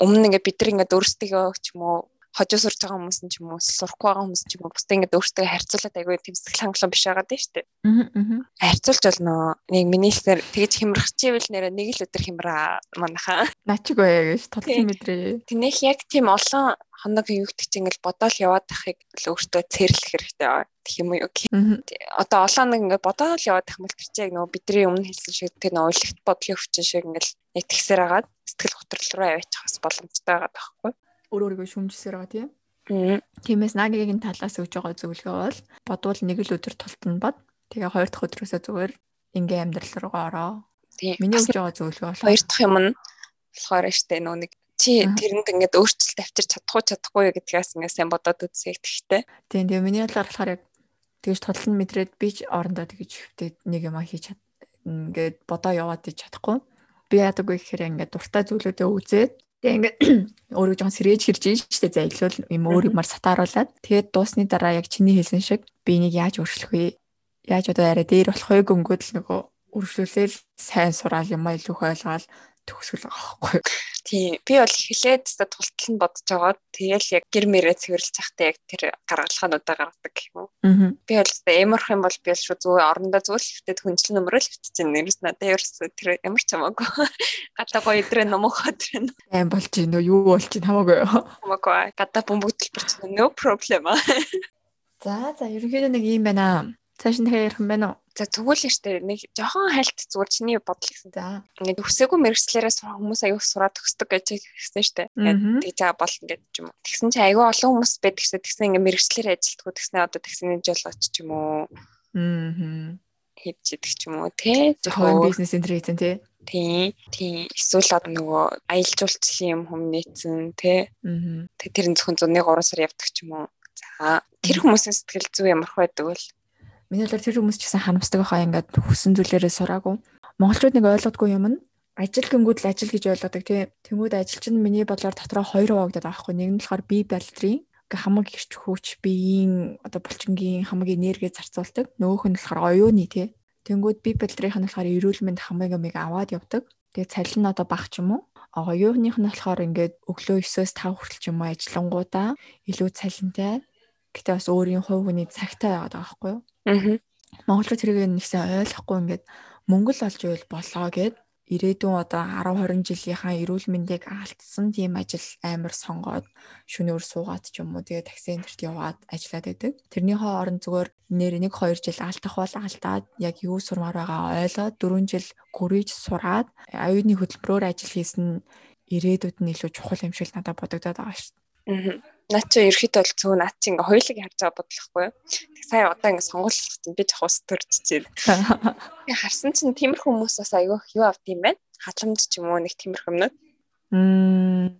[SPEAKER 1] өмнө ингээ бид нар ингээ өөрсдөө ч юм уу хожоо сурж байгаа хүмүүс нь ч юм уу сурахгүй байгаа хүмүүс ч юм уу бусдаа ингээд өөртөө харьцуулаад айгүй сэтгэл хангалуун биш байгаа дээ шүү дээ. Аа. Харьцуулж болно. Нэг миний хэлснээр тэгж хямрах чивэл нэрэ нэг л өдөр хямраа манайхаа.
[SPEAKER 2] Начиг бая гэж тодлон мэдрээ.
[SPEAKER 1] Тэнийх яг тийм олон хоног чинь ингээл бодоол яваад тахыг л өөртөө цэрлэх хэрэгтэй. Тэгэх юм уу? Одоо олон нэг ингээд бодоол яваад тах мэл тэр чинь нөгөө бидний өмнө хэлсэн шиг тэр нөгөө уйлгт бодлын өвчин шиг ингээл нэг тэгсээр агаад сэтгэл готрол руу аваачих бас боломжтой байгаа байхгүй
[SPEAKER 2] өөр өөрийгөө шүмжсээр байгаа тийм. Тиймээс нагийн талаас өгж байгаа зөвлөгөө бол бодвол нэг л өдөр тултна бод. Тэгээ хоёр дахь өдрөөсөө зүгээр ингээм амьдрал руугаа ороо. Тийм. Миний өгж байгаа зөвлөгөө бол
[SPEAKER 1] хоёр дахь юм нь болохоор штэ нөө нэг чи тэрэнд ингээд өөрчлөлт авчирч чадахгүй чадахгүй гэдгээс ингээд сайн бодоод үзье гэхдээ.
[SPEAKER 2] Тийм тийм миний бодлоор болохоор яг тэгж тодлон мэдрээд би ч орондоо тэгж хөвтөд нэг юм хийж чад ингээд бодоо яваад иж чадахгүй. Би яадаг вэ гэхээр ингээд дуртай зүйлүүдээ үзээд Тэгээ ингээд өөрөө жоохон сэрэж хэрж ийн штэ зайлуул юм өөр юмар сатааруулаад тэгээд дуусны дараа яг чиний хэлсэн шиг би энийг яаж өөрчлөх вэ? Яаж одоо арай дээр болох вэ гөнгөд л нөгөө үргэлжлүүлэл сайн сураал юм а илүү ойлгоод төгсгөл байхгүй.
[SPEAKER 1] Тийм. Би бол эхлээд та тултал нь бодож байгаа. Тэгээл яг гэр мэрээ цэвэрлж захтай яг тэр гаргалгаануудаа гаргадаг юм уу. Би бол эморх юм бол би л шүү зүгээр орондоо зүйлхтэй хүнчлэн нөмрөл хөвтсөн. Нэрс надад ерөөс тэр ямар ч хамаагүй. Гадаа гоё өдрөө номох өдрөө.
[SPEAKER 2] Аим болж гин үү юу болж гин хамаагүй юу.
[SPEAKER 1] Хамаагүй. Гадаа бөмбөгдөл ಬರ್ч no problem.
[SPEAKER 2] За за ерөнхийдөө нэг юм байна. Цааш нь дахиад ярих юм байна уу?
[SPEAKER 1] За тэгвэл штэ нэг жохон хальт зүгээр чиний бодол гэсэн. За. Ингээд өсөөгүй мэрэгчлэрээс хүмүүс аяух сураад төгсдөг гэж хэлсэн штэ. Ингээд тэг за болно гэдэг ч юм уу. Тэгсэн чи аягүй олон хүмүүс байдаг штэ. Тэгсэн ингээд мэрэгчлэр ажилтгүй тэгснэ одоо тэгсний жолооч ч юм уу. Аа. Хийж идэх ч юм уу те.
[SPEAKER 2] Жохон бизнес центр хийсэн те.
[SPEAKER 1] Тийм. Тийм. Эсвэл одоо нөгөө аялал жуулчлалын юм хүм нээсэн те. Аа. Тэг тэр нь зөвхөн 103 сар явдаг ч юм уу. За тэр хүмүүсийн сэтгэл зүй ямар байдаг вэ?
[SPEAKER 2] Миний бодлоор тэр хүмүүс ч гэсэн харамсдаг байхаа ингээд хүссэн зүйлээрээ сураагүй. Монголчууд нэг ойлгодгүй юм нь ажил гингүүд л ажил гэж ойлгодог тий. Тэнгүүд ажил чинь миний бодлоор дотроо хоёр хуваагдаад байгаа хгүй. Нэг нь болохоор бие балдрын хамаг ирч хүч биеийн одоо булчингийн хамаг энерги зарцуулдаг. Нөгөөх нь болохоор оюуны тий. Тэнгүүд бие балдрынх нь болохоор эрүүл мэнд хамаг юмыг аваад явдаг. Тэгээ цалин нь одоо баг ч юм уу. Оюуных нь болохоор ингээд өглөө 9-өөс 5 хүртэл ч юм уу ажиллангуудаа илүү цалинтай Гэтэ бас өөрийн хувь хүний цагтай байгаад байгаа байхгүй юу? Аа. Монголчууд тэрийг нэгсэн ойлгохгүй ингээд мөнгө л олж ивэл болоо гэд ирээдүйн одоо 10 20 жилийнхаа эрүүл мэндийг алдсан тийм ажил амар сонгоод шөнөөр суугаад ч юм уу тэгээ такси энтерт яваад ажиллаад байдаг. Тэрнийхээ оронд зүгээр нэр 1 2 жил алдах бол алдаад яг юу сурмаар байгаа ойлоод 4 жил гөрийж сураад аюуны хөтөлбөрөөр ажил хийсэн ирээдүйд нь илүү чухал юм шиг надад бодогдоод байгаа шүү. Аа наа чи ерөөхдөө бол зөв наа чи ингээ хоёулыг харж байгаа бодлохгүй. Тэг сая одоо ингээ сонгуулах чинь би жоох ус төрчихжээ. Харсан чинь тиймэрхүү хүмүүс бас айгүй юу авд юм байна. Халамж ч юм уу нэг тиймэрхүү юмнууд. Мм.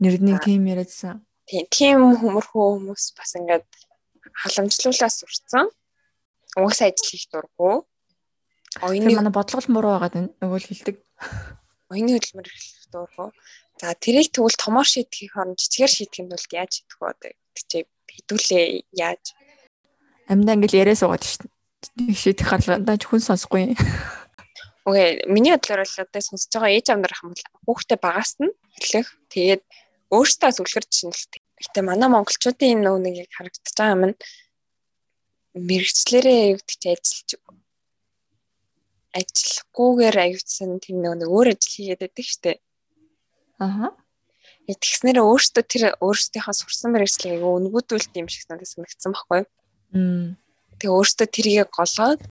[SPEAKER 2] Нэр нэг тийм яриадсан.
[SPEAKER 1] Тийм, тийм хүмүүрхүү хүмүүс бас ингээд халамжлуулаад сурцсан. Угсаа ажил хийх дурггүй.
[SPEAKER 2] Оюуны манай бодлого муруу байгаад нөгөө л хилдэг.
[SPEAKER 1] Оюуны хөдөлмөр хийх дурггүй. За тэрийг тэгвэл томоор шийдэхийг оронд жижигээр шийдэх нь бол яаж шийдэх вэ одоо тэгчээ хэдүүлээ яаж
[SPEAKER 2] амьдаа ингээл яриа суугаад шүү дээ шийдэх хаалгандаа хүн сонсохгүй
[SPEAKER 1] Окей, миний бодлоор л одоо сонсож байгаа ээж аав нар хамт хүүхдээ багаас нь хэлэх. Тэгээд өөртөө сүлгэрч чинь л гэтээ манай монголчуудын нөө нэг харагдаж байгаа юм явдаг чи ажиллаж ажиллахгүйгээр аюутсан тийм нэг өөр ажил хийгээд байдаг штеп. Аа. Тэгснээр өөртөө тэр өөрсдийнхөө сурсан мэрэгчлэгийг өнгөдүүлт юм шиг надад санагдсан байхгүй? Тэгээ өөртөө тэрийг голоод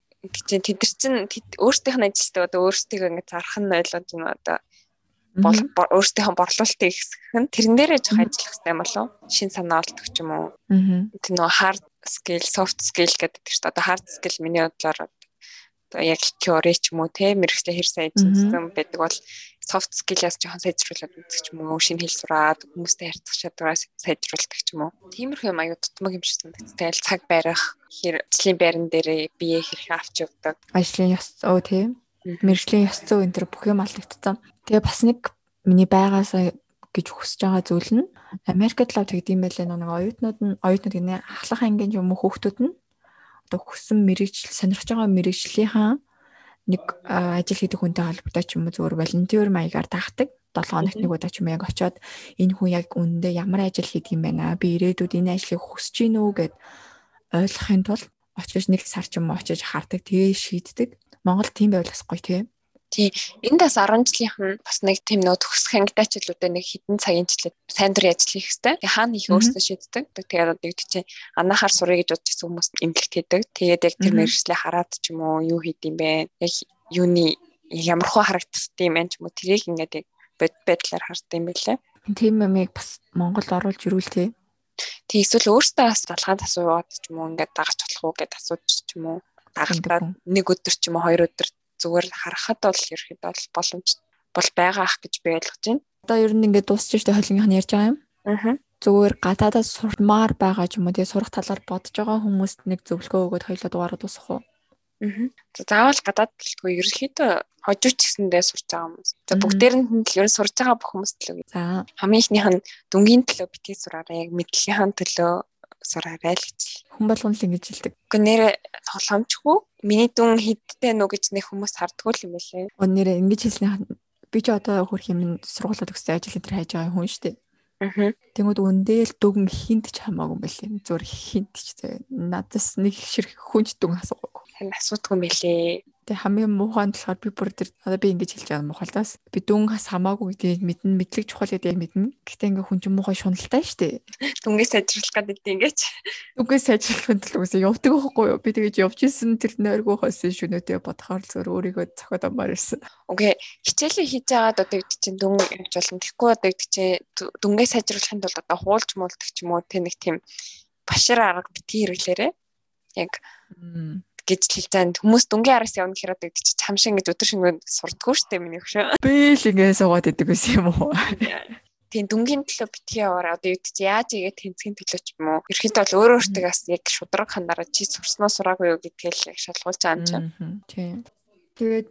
[SPEAKER 1] чинь тэд нар чинь өөрсдийнх нь ажилтаа одоо өөрсдийгөө ингэ зарах нь ойлгоод юм одоо? Өөрсдийнхөө борлуулалтыг ихсгэх нь тэрэн дээрээ жоох ажиллах хэрэгтэй болов? Шин санаа олдох ч юм уу. Тэр нөгөө hard skill, soft skill гэдэг чинь одоо hard skill миний бодлоор одоо яг теори ч юм уу те мэрэгчлээ хэр сайн ажилласан байдаг бол soft skill-аас жоохон сайжруулад үзэх юм уу, шинэ хэл сураад хүмүүстэй харьцах чадвараа сайжруулдаг юм уу. Тиймэрхүү юм аюу тутмаг юм шиг санагддаг. Тэгэл цаг барих, хэр ажлын байран дээр бие хэрхэн авч явдаг.
[SPEAKER 2] Ажлын ёс зүй тийм. Мэргэжлийн ёс зүй энэ төр бүх юм алдагдсан. Тэгээ бас нэг миний байгаасаа гэж хүсэж байгаа зүйл нь Америкт л тэгдэм байлээ нэг оюутнууд нь оюутнууд гинэ ахлах ангийн юм хүүхдүүд нь одоо хүссэн мэрэгжил сонирхож байгаа мэрэгжлийнхаа нэг ажил хийдэг хүнтэй холбоотой ч юм уу зөвөр волонтер маягаар тахдаг. 7 хоногт нэг удаа ч юм яг очиод энэ хүн яг үнэндээ ямар ажил хийдэг юм байна? Би ирээдүйд энэ ажлыг хүсэж гин үү гэд ойлгохын тулд очиж нэг сар ч юм уу очиж хардаг тэгээ шийддэг. Монгол тийм байвал бас гоё тийм
[SPEAKER 1] Тий. Энд бас 10 жилийнх нь бас нэг тийм нөө төгсөх ангидаачлуудаа нэг хідэн цагийн жилээр сайн дурын ажил хийх хэрэгтэй. Тэгээ хаана их өөрсдөө шийддэг. Тэгээд одоо юу чинь анахаар сурыг гэж бодчихсон хүмүүс эмгэлт хийдэг. Тэгээд яг тэр мэрэгчлээ хараад ч юм уу юу хийд юм бэ? Яг юуны ямархуу харагддаг юм байна ч юм уу тэрийг ингээд яг бод байдлаар хардсан юм байлээ.
[SPEAKER 2] Тийм юмыг бас Монголд оруулж ирүүлтээ.
[SPEAKER 1] Тэг эсвэл өөртөө бас залгаанд асуугаад ч юм уу ингээд дагаж болох уу гэд асууж ч юм уу дагалтаад нэг өдөр ч юм уу хоёр өдөр зүгээр харахад бол ерөөхдөө бол боломж бол байгаа ах гэж би ойлгож байна.
[SPEAKER 2] Одоо ер нь ингээд дуусч штэ холингийнх нь ярьж байгаа юм. Аа. Зүгээр гадаадаас сурмаар байгаа ч юм уу тэгээ сурах талаар бодож байгаа хүмүүст нэг зөвлөгөө өгөөд хоёлоо дугаараа дуусгах уу?
[SPEAKER 1] Аа. Заавал гадаад гэлтгүй ерөнхийдөө хожууч гэсэндээ сурч байгаа хүмүүс. За бүгдээрэнд нь л ер нь сурж байгаа бүх хүмүүст л. За хамгийн ихнийх нь дүнгийн төлөө битгий сураарай. Яг мэдлэгийн төлөө сураарай л гэж.
[SPEAKER 2] Хүн болгон л ингэж хэлдэг.
[SPEAKER 1] Гэхдээ нэр тоглоомчгүй миний дүн хидтэй нөө гэж нэг хүмүүс хардггүй юм байлээ.
[SPEAKER 2] Нэр ингэж хэлснээр би ч одоо хөрх юм сургуулаад өгсөн ажил энэ хайж байгаа хүн шүү дээ. Тэнгүүд үндэл дүн хинт ч хамаагүй юм байлээ. Зүгээр хинт ч зэ. Надаас нэг ширх хүнч дүн асуугаагүй.
[SPEAKER 1] Харин асуудгүй юм байлээ.
[SPEAKER 2] Тэг хамгийн муухай нь болохоор би бүр тэр одоо би ингэж хэлж байгаа муухайлаас би дүн хас хамаагүй гэдгийг мэднэ мэдлэг чухал гэдгийг мэднэ. Гэхдээ ингээ хүн чинь муухай шуналтай шүү
[SPEAKER 1] дээ. Дүнгээ сайжруулах гэдэг ингэж.
[SPEAKER 2] Дүнгээ сайжруулахын төлөө үгүй явдаг байхгүй юу? Би тэгэж явж исэн тэр нойргоо хойсон шөнөдөө бодохоор зөв өөрийгөө цохоод амаар ирсэн.
[SPEAKER 1] Окей. Хичээлээ хийж байгаад одоо гэдэг чинь дүн явж болно. Тэгэхгүй одоо гэдэг чинь дүнгээ сайжруулахын тулд одоо хуулж муулдаг ч юм уу тэг нэг тийм башир арга битгий хэрэглээрээ яг гэж хэлцээнд хүмүүс дүнгийн араас явна гэхээр одоо чи чамшин гэж өдөр шингэн сурдггүй шүү дээ миний хөшөө.
[SPEAKER 2] Би л ингэ суугаад идэг байсан юм уу?
[SPEAKER 1] Тийм дүнгийн төлөө битгий яваараа одоо юу гэж яаж игээ тэнцгийн төлөө ч юм уу. Ерхэд бол өөр өөртөөс яг шудраг ханараа чи сурсноо сураагүй юу гэдгээл яг шалгуулж байгаа юм чинь.
[SPEAKER 2] Тийм. Тэгээд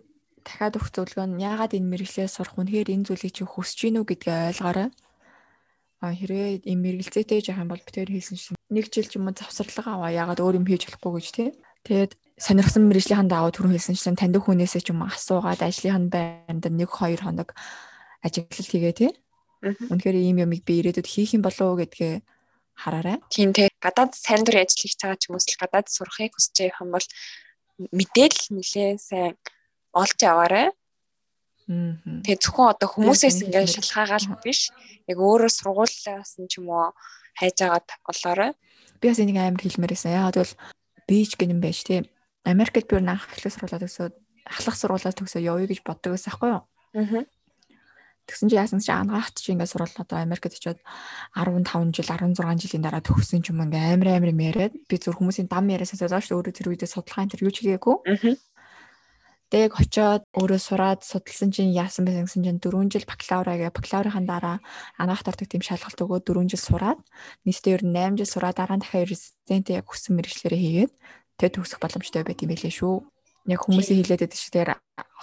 [SPEAKER 2] дахиад өгөх зөвлөгөө нь яагаад энэ мэрэгчлээ сурах үнэхээр энэ зүйлийг чи хүсэж гинүү гэдгээ ойлгоорой. А хэрвээ энэ мэрэгэлцээтэй яах юм бол битээр хийсэн чинь нэг жил ч юм уу завсарлага аваа яагаад өөр юм хийж болохгүй гэж тий. Тэгээд сонирхсан мэрэгжлийн даавуу түрүүн хэлсэн чинь таньдаг хүнээсээ ч юм асуугаад ажлын байранд нэг хоёр хоног ажиглал хийгээ тий. Үнэхээр ийм юмыг би ирээдүйд хийх юм болов уу гэдгээ хараарай.
[SPEAKER 1] Тийм тий. Гадаад сайн дур ажил хийж байгаа хүмүүс л гадаад сурахыг хүсэж байгаа юм бол мэдээлэл нэлээ сайн олж аваарай. Тэгээ зөвхөн одоо хүмүүсээс ингээд шалгаагаал биш. Яг өөрөө сургуулиас нь ч юм уу хайж агаад олоорой.
[SPEAKER 2] Би бас энийг амар хэлмээр байсан. Яагаад бол бийж гэнэн байж тий Америкт би анх ахлах сургуулаад төгсөөд ахлах сургуулаад төгсөө явъя гэж боддог байсан байхгүй юу? Аа. Тэгсэн чи яасан чи ангаахт чи ингээд сурвал одоо Америкт очиод 15 жил 16 жилийн дараа төгссөн ч юм ингээ амар амар яриад би зүр хүмүүсийн дам яриасаа зоож өөрөө тэр үедээ судалгаа энэ юу ч хийгээгүй. Тэг очиод өөрөө сураад судалсан чинь яасан байсан гэсэн чинь 4 жил бакалаврагээ бакалаврын дараа анаах тартаг тийм шалгалт өгөөд 4 жил сураад нийтдээ ер нь 8 жил сураад дараа нь дахиад резидент яг хүссэн мэрэгчлэрээ хийгээд тэг төгсөх боломжтой байт юм байлээ шүү. Яг хүмүүсийн хэлээд байдаг шиг тэр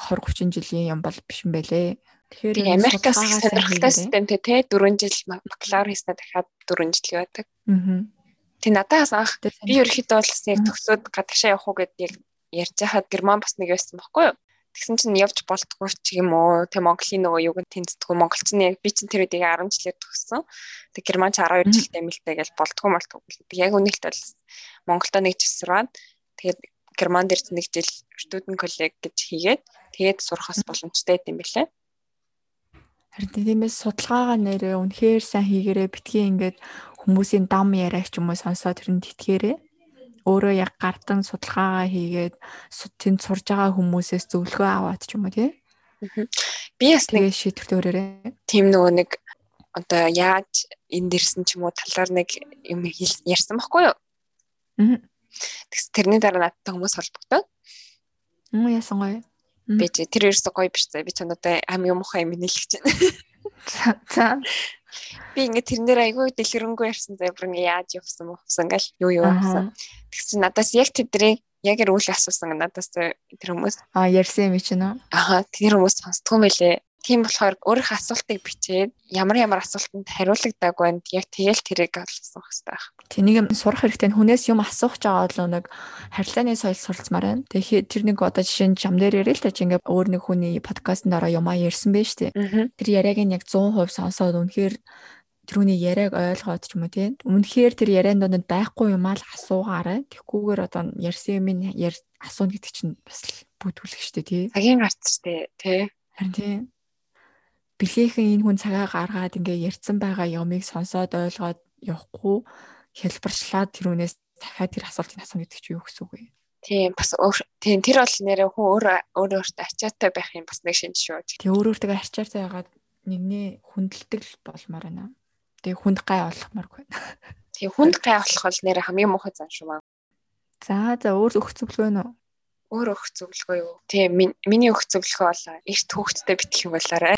[SPEAKER 2] 20 30 жилийн юм бол биш юм байлээ.
[SPEAKER 1] Тэгэхээр Америкаас сонирхолтой системтэй те 4 жил бакалавр хийснээр дахиад 4 жил байдаг. Аа. Тэг надаас анх би ерөөхдөө бол яг төгсөөд гадагшаа явах уу гэдээ яг ярьж хахад герман бас нэг байсан байхгүй юу? Тэгсэн чинь явж болтгүй ч юм уу. Тэг Монголын нөгөө юуг нь тэнцдэггүй. Монголч нь яг би чинь тэр үеийг 10 жилээр төгссөн. Тэг герман ч 12 жилтэй мэлтэй гэж болтгүй малтгүй. Тэг яг үнэлт бол Монголдо нэг жил сураад тэгээд герман дээр нэг жил студент коллег гэж хийгээд тэгээд сурахаас боломжтой юм билээ.
[SPEAKER 2] Харин тиймээс судалгаагаа нэрээ үнэхээр сайн хийгээрээ битгий ингээд хүмүүсийн дам яриач юм уу сонсоод тэр нь тэтгээрээ өөрөө яг гартан судалгаагаа хийгээд тэнд сурж байгаа хүмүүсээс зөвлөгөө аваад ч юм уу тий.
[SPEAKER 1] Би бас
[SPEAKER 2] нэг шийдвэрт өөрөөрэй.
[SPEAKER 1] Тим нөгөө нэг одоо яаж энд ирсэн ч юм уу талаар нэг юм ярьсан байхгүй юу? Аа. Тэгс тэрний дараа надтай хүмүүс холбогдоод.
[SPEAKER 2] Мм яасан гоё.
[SPEAKER 1] Бэж тэр ерөөсөө гоё биш заа. Би ч надад хамгийн муухай юм нэлгэж байна.
[SPEAKER 2] За.
[SPEAKER 1] Би ингээд тэрнэр айгүй дэлгэрэнгүй ярьсан заа. Бүр ингээд яаж явсан мөхсөн ингээл юу юу гэсэн. Тэгсэн надаас яг тэдрийг яг л үйл асуусан надаас тэр хүмүүс.
[SPEAKER 2] А ярьсан юм чинь үү?
[SPEAKER 1] Аа тэр хүмүүс сонсдгоо мэлээ. Тийм болохоор өөрийнхөө асуултыг бичээд ямар ямар асуултанд хариулагдаагүй байна. Яг тэгэл тэрийг олсон хэрэгтэй байх.
[SPEAKER 2] Тэнийг сурах хэрэгтэй. Хүнээс юм асуух жагаа бол нэг харилцааны соёл суралцмаар байна. Тэгэхээр тэр нэг одоо жишээ нь чам дээр ярил л та чи ингээ өөр нэг хүний подкастн дараа юмаа ярьсан байж тээ. Тэр яриаг нь яг 100% сонсоод үнэхээр тэрүүний яриаг ойлгоод ч юм уу тийм. Үнэхээр тэр ярианд донд байхгүй юм аа л асуугаарай. Тэгхгүйгээр одоо ярьсан юм яар асууна гэдэг чинь бас бүтүүлэх штэ тий.
[SPEAKER 1] Цагийн гарц штэ тий.
[SPEAKER 2] Харин тийм билээхэн энэ хүн цагаа гаргаад ингээ ярьсан байгаа юмыг сонсоод ойлгоод явахгүй хэлбэрчлаад тэрүүнээс дахиад тэр асуултыг асуух гэдэг чинь юу гэсэн үг вэ?
[SPEAKER 1] Тийм бас тийм тэр бол нэрээ хүн өөр өөр өөртөө ачаатай байх юм бас нэг шинж шүү.
[SPEAKER 2] Тэг өөр өөртөө ачаатай байгаад нэгний хүндэлдэг болмоор байна. Тэг хүнд гай болохмаар байна.
[SPEAKER 1] Тэг хүнд гай болох бол нэрээ хамгийн муухай зан шүү маа.
[SPEAKER 2] За за өөр зөвлөгөө нь
[SPEAKER 1] өөр өгөх зөвлөгөө юу? Тийм миний өгөх зөвлөгөө бол эрт хүүхдтэй битгэх юм болоорой.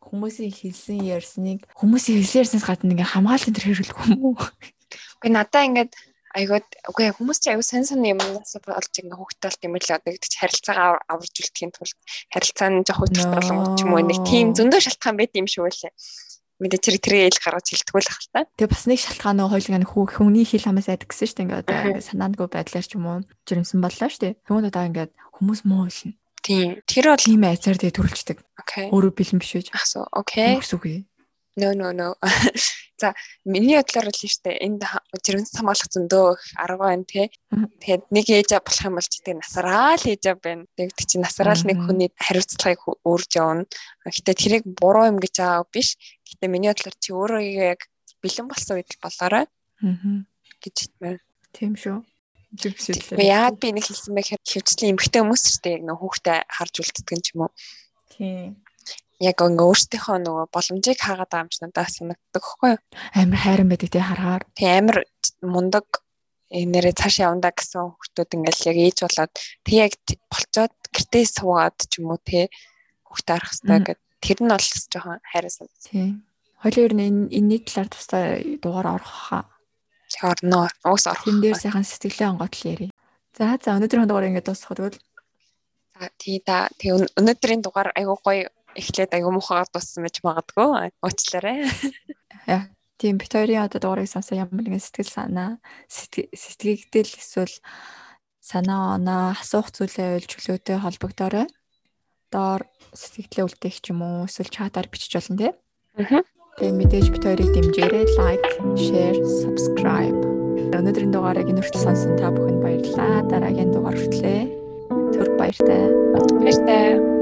[SPEAKER 2] Хүмүүсийн хэлсэн ярьсныг хүмүүсийн хэлсэн ярьснаас гадна ингээ хамгаалалтын төр хэрэглэх юм уу?
[SPEAKER 1] Үгүй надаа ингээд айгууд үгүй хүмүүс чи аюу сан сан юмнаас болж ингээ болт юм л одоо гэдэг чи харилцаагаа аварж үлдэхийн тулд харилцаа нь жоох хөдөлгөөн болгох ч юм уу нэг тийм зөндөө шалтгаан байд юм шүү лээ мэдээ тэр тэрийг ил гаргаж хэлтгүүл ах л та.
[SPEAKER 2] Тэгээ бас нэг шалтгаан нөгөө хойлог хүү хүний хил хамаас айдаг гэсэн шүү дээ. Ингээд одоо ингээд санаандгүй байдлаар ч юм уу жирэмсэн боллоо шүү дээ. Тэгвэл одоо ингээд хүмүүс муу хэлнэ.
[SPEAKER 1] Тийм. Тэр бол
[SPEAKER 2] ийм айцаар тэгээ төрүүлчихдэг. Өөрөө бэлэн биш үү?
[SPEAKER 1] Ах суу. Окей.
[SPEAKER 2] Үгүй.
[SPEAKER 1] No no no. За миний бодлоор л штэ энд жирэмс хамгаалах зөндөө арга байна те. Тэгээд нэг ээж болох юм бол ч тийм насараа л ээж байна. Тэгээд чи насараа л нэг хүний хариуцлагыг өөрж явна. Гэтэ тэрийг буруу юм гэж аа биш. Гэтэ миний бодлоор чи өөрөө яг бэлэн болсон үед болоорой. Аа. гэж хэлмээр.
[SPEAKER 2] Тийм шүү.
[SPEAKER 1] Яагаад би нэг хэлсэн бэ гэхээр хөвчлийн эмгтэй хүмүүс ч тийм нэг хүүхдээ харж үлддэг юм уу?
[SPEAKER 2] Тийм
[SPEAKER 1] яг ингээ өөртөөхөө нөгөө боломжийг хаагаад байгаа юм чи надад санагддаг хгүй юу?
[SPEAKER 2] Амар хайран байдаг тий харахаар.
[SPEAKER 1] Тий амар мундаг нэрээ цааш явандаа гэсэн хүмүүс ингээл яг ээж болоод тэг яг болцоод гэртээ суугаад ч юм уу тий хүүхдээ арах хэрэгтэй гэд тэр нь бол жоохон санагдсан.
[SPEAKER 2] Тий. Хоёлын ер нь энэний талаар тустай дугаар орох хаа.
[SPEAKER 1] Орно. Уус орох.
[SPEAKER 2] Тэн дээр сайхан сэтгэлээ онгоотл ярий. За за өнөөдрийн дугаар ингээд дуусгах тэгвэл.
[SPEAKER 1] За тий да. Тэг өнөөдрийн дугаар айгуу гоё эхлээд аягүй муухайгаар дууссан байж магадгүй. Уучлаарай.
[SPEAKER 2] Яа, тийм бит хоёрын одоо дугаарыг сонсоо ямар нэгэн сэтгэл санаа, сэтгэгдэл эсвэл санаа оноо асуух зүйлээ уйлж өглөөтэй холбогдоорой. Доор сэтгэлээ үлдээх ч юм уу эсвэл чатаар бичиж болно тий. Аа. Тэгээ мэдээж бит хоёрыг дэмжээрэй. Лайк, share, subscribe. Өнөөдрийн дугаарыг нүртэл сонсон та бүхэнд баярлалаа. Дараагийн дугаар хүртлээ. Түр баяртай.
[SPEAKER 1] Баяртай.